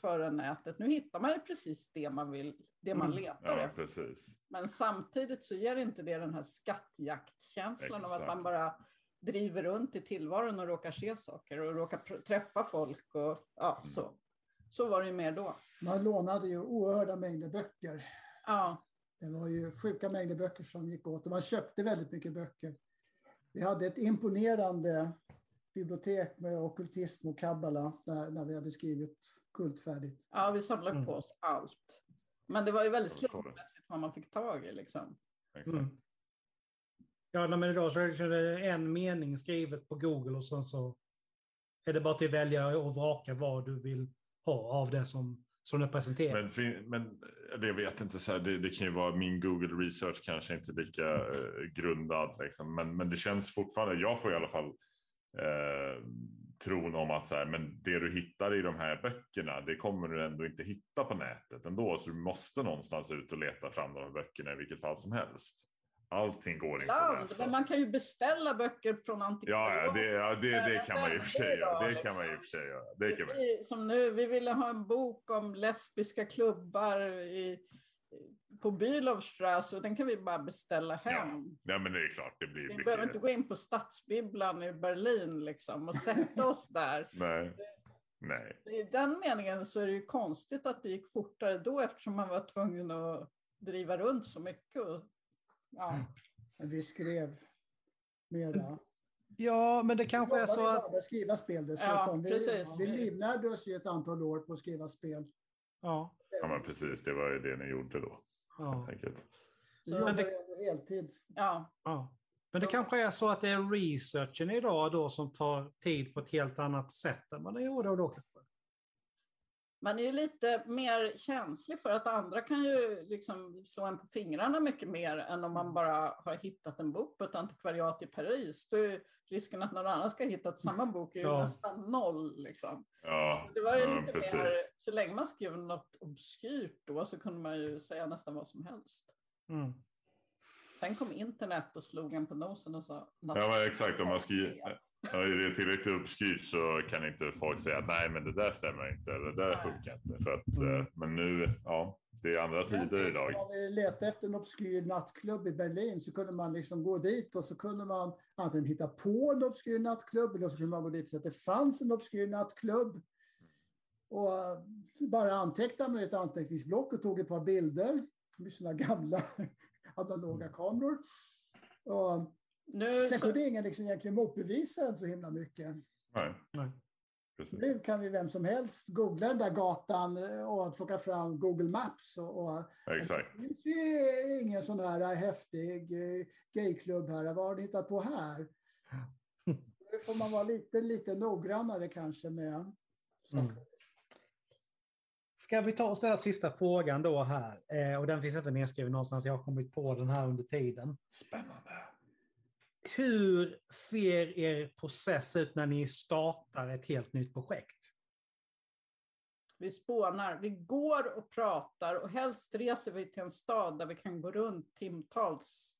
före nätet. Nu hittar man ju precis det man vill, det man Mm. letar Ja, efter. precis. Men samtidigt så ger inte det den här skattjaktskänslan av att Exakt. man bara driver runt i tillvaron och råkar se saker och råkar träffa folk och ja, Mm. så. Så var det ju mer då. Man lånade ju oerhörda mängder böcker. Ja, Det var ju sjuka mängder böcker som gick åt och man köpte väldigt mycket böcker. Vi hade ett imponerande bibliotek med ockultism och kabbala när, när vi hade skrivit Kultfärdigt. ja vi samlade Mm. på oss allt. Men det var ju väldigt slumpmässigt vad man fick tag i liksom. Exakt. Mm. Ja, men idag så är det en mening skrivet på Google och sen så är det bara till att välja och vraka vad du vill ha av det som, som det presenterar. Men, men det jag vet inte, så här, det, det kan ju vara min Google research kanske inte lika eh, grundad. Liksom. Men, men det känns fortfarande, jag får i alla fall eh, tron om att så här, men det du hittar i de här böckerna, det kommer du ändå inte hitta på nätet ändå. Så du måste någonstans ut och leta fram de här böckerna i vilket fall som helst. Allting går inte att Land, läsa. men man kan ju beställa böcker från antikvariat. Ja, ja, det, ja det, kan man ju för sig göra. Det kan man ju för sig göra. Det kan man. Som nu, vi ville ha en bok om lesbiska klubbar i, på Bülowstrasse och den kan vi bara beställa hem. Ja, men det är klart, det blir Vi mycket. behöver inte gå in på Stadsbibblan i Berlin liksom, och sätta oss (laughs) där. Nej. Nej. I den meningen så är det ju konstigt att det gick fortare då eftersom man var tvungen att driva runt så mycket. Och, ja. Men vi skrev mera. Ja, men det kanske är så att... skriva spel dessutom. Ja, vi, precis. vi livnärde oss ju ett antal år på att skriva spel. Ja, Ja, men precis. Det var ju det ni gjorde då. ja, Helt enkelt. Vi Så- Men det- heltid. ja. ja. Men det kanske är så att det är researchen idag då som tar tid på ett helt annat sätt än vad det gjorde då kanske. Man är ju lite mer känslig för att andra kan ju liksom slå en på fingrarna mycket mer än om man bara har hittat en bok på ett antikvariat i Paris. Då är risken att någon annan ska ha hittat samma bok är ju Ja. nästan noll. Liksom. Ja, Det var ju ja, lite mer, precis. så länge man skrev något obskyrt då så kunde man ju säga nästan vad som helst. Mm. Sen kom internet och slog en på nosen och sa... Ja, exakt. Om man skriver, ja, är det tillräckligt uppskrivet så kan inte folk säga att nej, men det där stämmer inte eller det där funkar inte. För att, Mm. eh, Men nu, ja, det är andra tider idag. Om vi letade efter en obskyr nattklubb i Berlin så kunde man liksom gå dit och så kunde man antingen hitta på en obskyr nattklubb eller så kunde man gå dit så att det fanns en obskyr nattklubb. Och eh, bara antecknade med ett anteckningsblock och tog ett par bilder med sina gamla (laughs) analoga kameror. Och Nu sen så, kunde ingen liksom egentligen motbevisa så himla mycket. Nej, Nej. precis. Nu kan vi vem som helst googla den där gatan eh, och plocka fram Google Maps. Och, och Exakt. det finns ju ingen sån här häftig eh, gayklubb här. Vad har ni hittat på här? (laughs) Nu får man vara lite, lite noggrannare kanske med saker. Mm. Ska vi ta och ställa sista frågan då här? Eh, och den finns inte nedskriven någonstans. Jag har kommit på den här under tiden. Spännande. Hur ser er process ut när ni startar ett helt nytt projekt? vi spånar, vi går och pratar och helst reser vi till en stad där vi kan gå runt timtals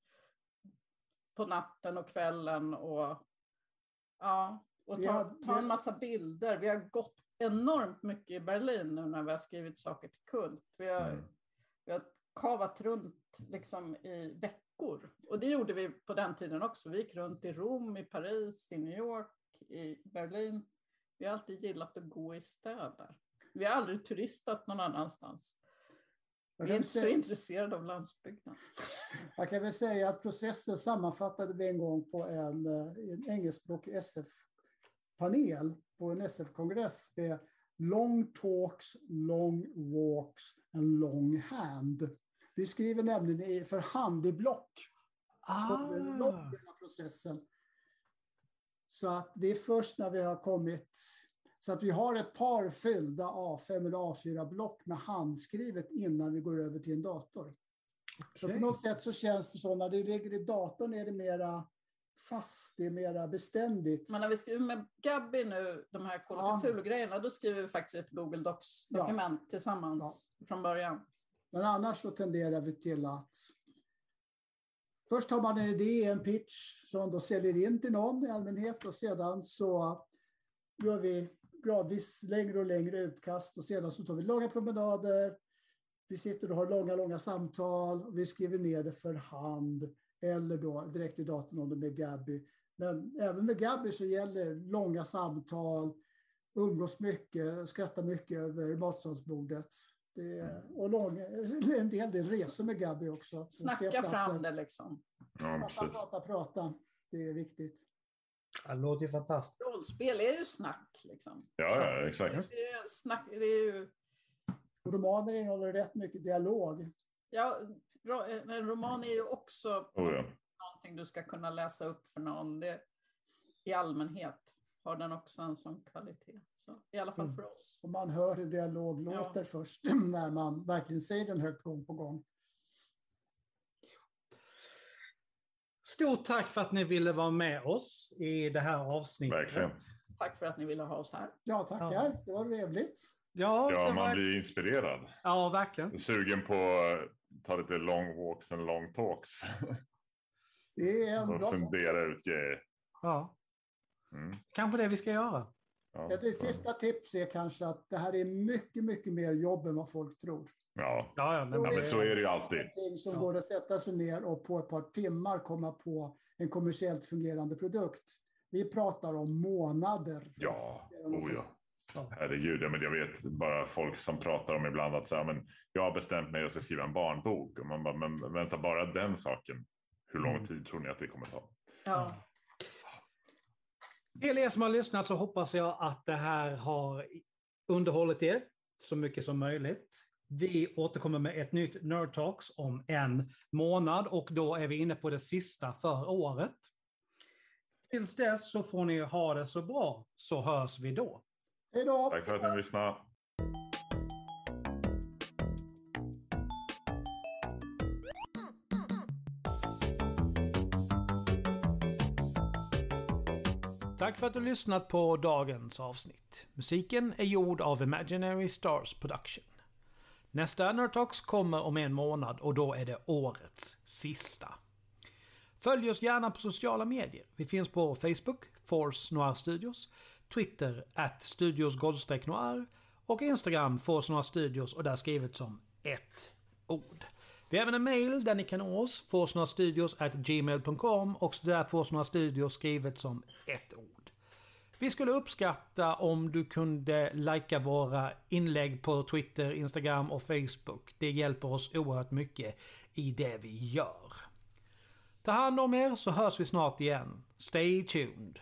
på natten och kvällen och, ja, och ta, ta en massa bilder. Vi har gått enormt mycket i Berlin nu när vi har skrivit saker till Kult. Vi har, Mm. vi har kavat runt liksom i veckor. Och det gjorde vi på den tiden också. Vi gick runt i Rom, i Paris, i New York, i Berlin. Vi har alltid gillat att gå i städer. Vi har aldrig turistat någon annanstans. Vi är inte så säga, intresserade av landsbygden. jag kan väl säga att processen sammanfattade vi en gång på en, eh, en engelskspråkig SF-panel på en SF-kongress med long talks, long walks and long hand. Vi skriver nämligen för hand i block. Ah, del av processen. Så att det är först när vi har kommit, så att vi har ett par fyllda A5 eller A4-block med handskrivet innan vi går över till en dator. Så på något sätt så känns det så, när det ligger i datorn är det mera fast, det är mera beständigt. Men när vi skriver med Gabby nu, de här Ja. grejerna då skriver vi faktiskt ett Google Docs-dokument tillsammans från början. Men annars så tenderar vi till att Först har man en idé, en pitch som då säljer in till någon i allmänhet och sedan så gör vi gradvis längre och längre utkast och sedan så tar vi långa promenader. Vi sitter och har långa, långa samtal och vi skriver ner det för hand eller då direkt i datorn om det med Gabby. Men även med Gabby så gäller långa samtal, umgås mycket, skratta mycket över matsalsbordet. Det är, och lång, en hel del resor med Gabby också. Snacka fram det liksom. Ja, Prata, prata, prata. Det är viktigt. Det låter ju fantastiskt. Rollspel är ju snack liksom. Ja, ja, exakt. Det är, snack, det är ju, romaner innehåller rätt mycket dialog. ja, ro- en roman är ju också Oh, ja. någonting du ska kunna läsa upp för någon. Det, I allmänhet har den också en sån kvalitet. Så, I alla fall Mm. för oss. Och man hör hur dialog Ja. låter först (clears throat) när man verkligen säger den högt gång på gång. Stort tack för att ni ville vara med oss i det här avsnittet. Verkligen. Tack för att ni ville ha oss här. Ja, tackar. Ja. Det var trevligt. Ja, Ja, man var... blir inspirerad. ja, verkligen. Sugen på att ta lite long walks and long talks. Det är en bra fundera ut grejer. Ja, Mm. kanske det vi ska göra. Ja, Ett sista tips är kanske att det här är mycket, mycket mer jobb än vad folk tror. ja. Ja, ja, men, ja, men så är det ju alltid. Som Ja. går att sätta sig ner och på ett par timmar komma på en kommersiellt fungerande produkt. Vi pratar om månader. Ja, oh. Ja. Herregud, ja, men jag vet bara folk som pratar om ibland att så här, men jag har bestämt mig att jag ska skriva en barnbok. Och man bara, men vänta, bara den saken. Hur lång Mm. tid tror ni att det kommer ta? Ja. Till er som har lyssnat så hoppas jag att det här har underhållit er så mycket som möjligt. Vi återkommer med ett nytt Nerd Talks om en månad och då är vi inne på det sista för året. Tills dess så får ni ha det så bra, så hörs vi då. Hej då! Tack för att ni lyssnade. Tack för att du lyssnat på dagens avsnitt. Musiken är gjord av Imaginary Stars Production. Nästa Nerdtalks kommer om en månad och då är det årets sista. Följ oss gärna på sociala medier. Vi finns på Facebook, Force Noir Studios, Twitter, at Studios Noir och Instagram, Force Noir Studios och där skrivet som ett ord. Vi har även en mail där ni kan nå oss, forcenoirstudios at gmail.com och där Force skrivet som ett ord. Vi skulle uppskatta om du kunde likea våra inlägg på Twitter, Instagram och Facebook. Det hjälper oss oerhört mycket i det vi gör. Ta hand om er så hörs vi snart igen. Stay tuned.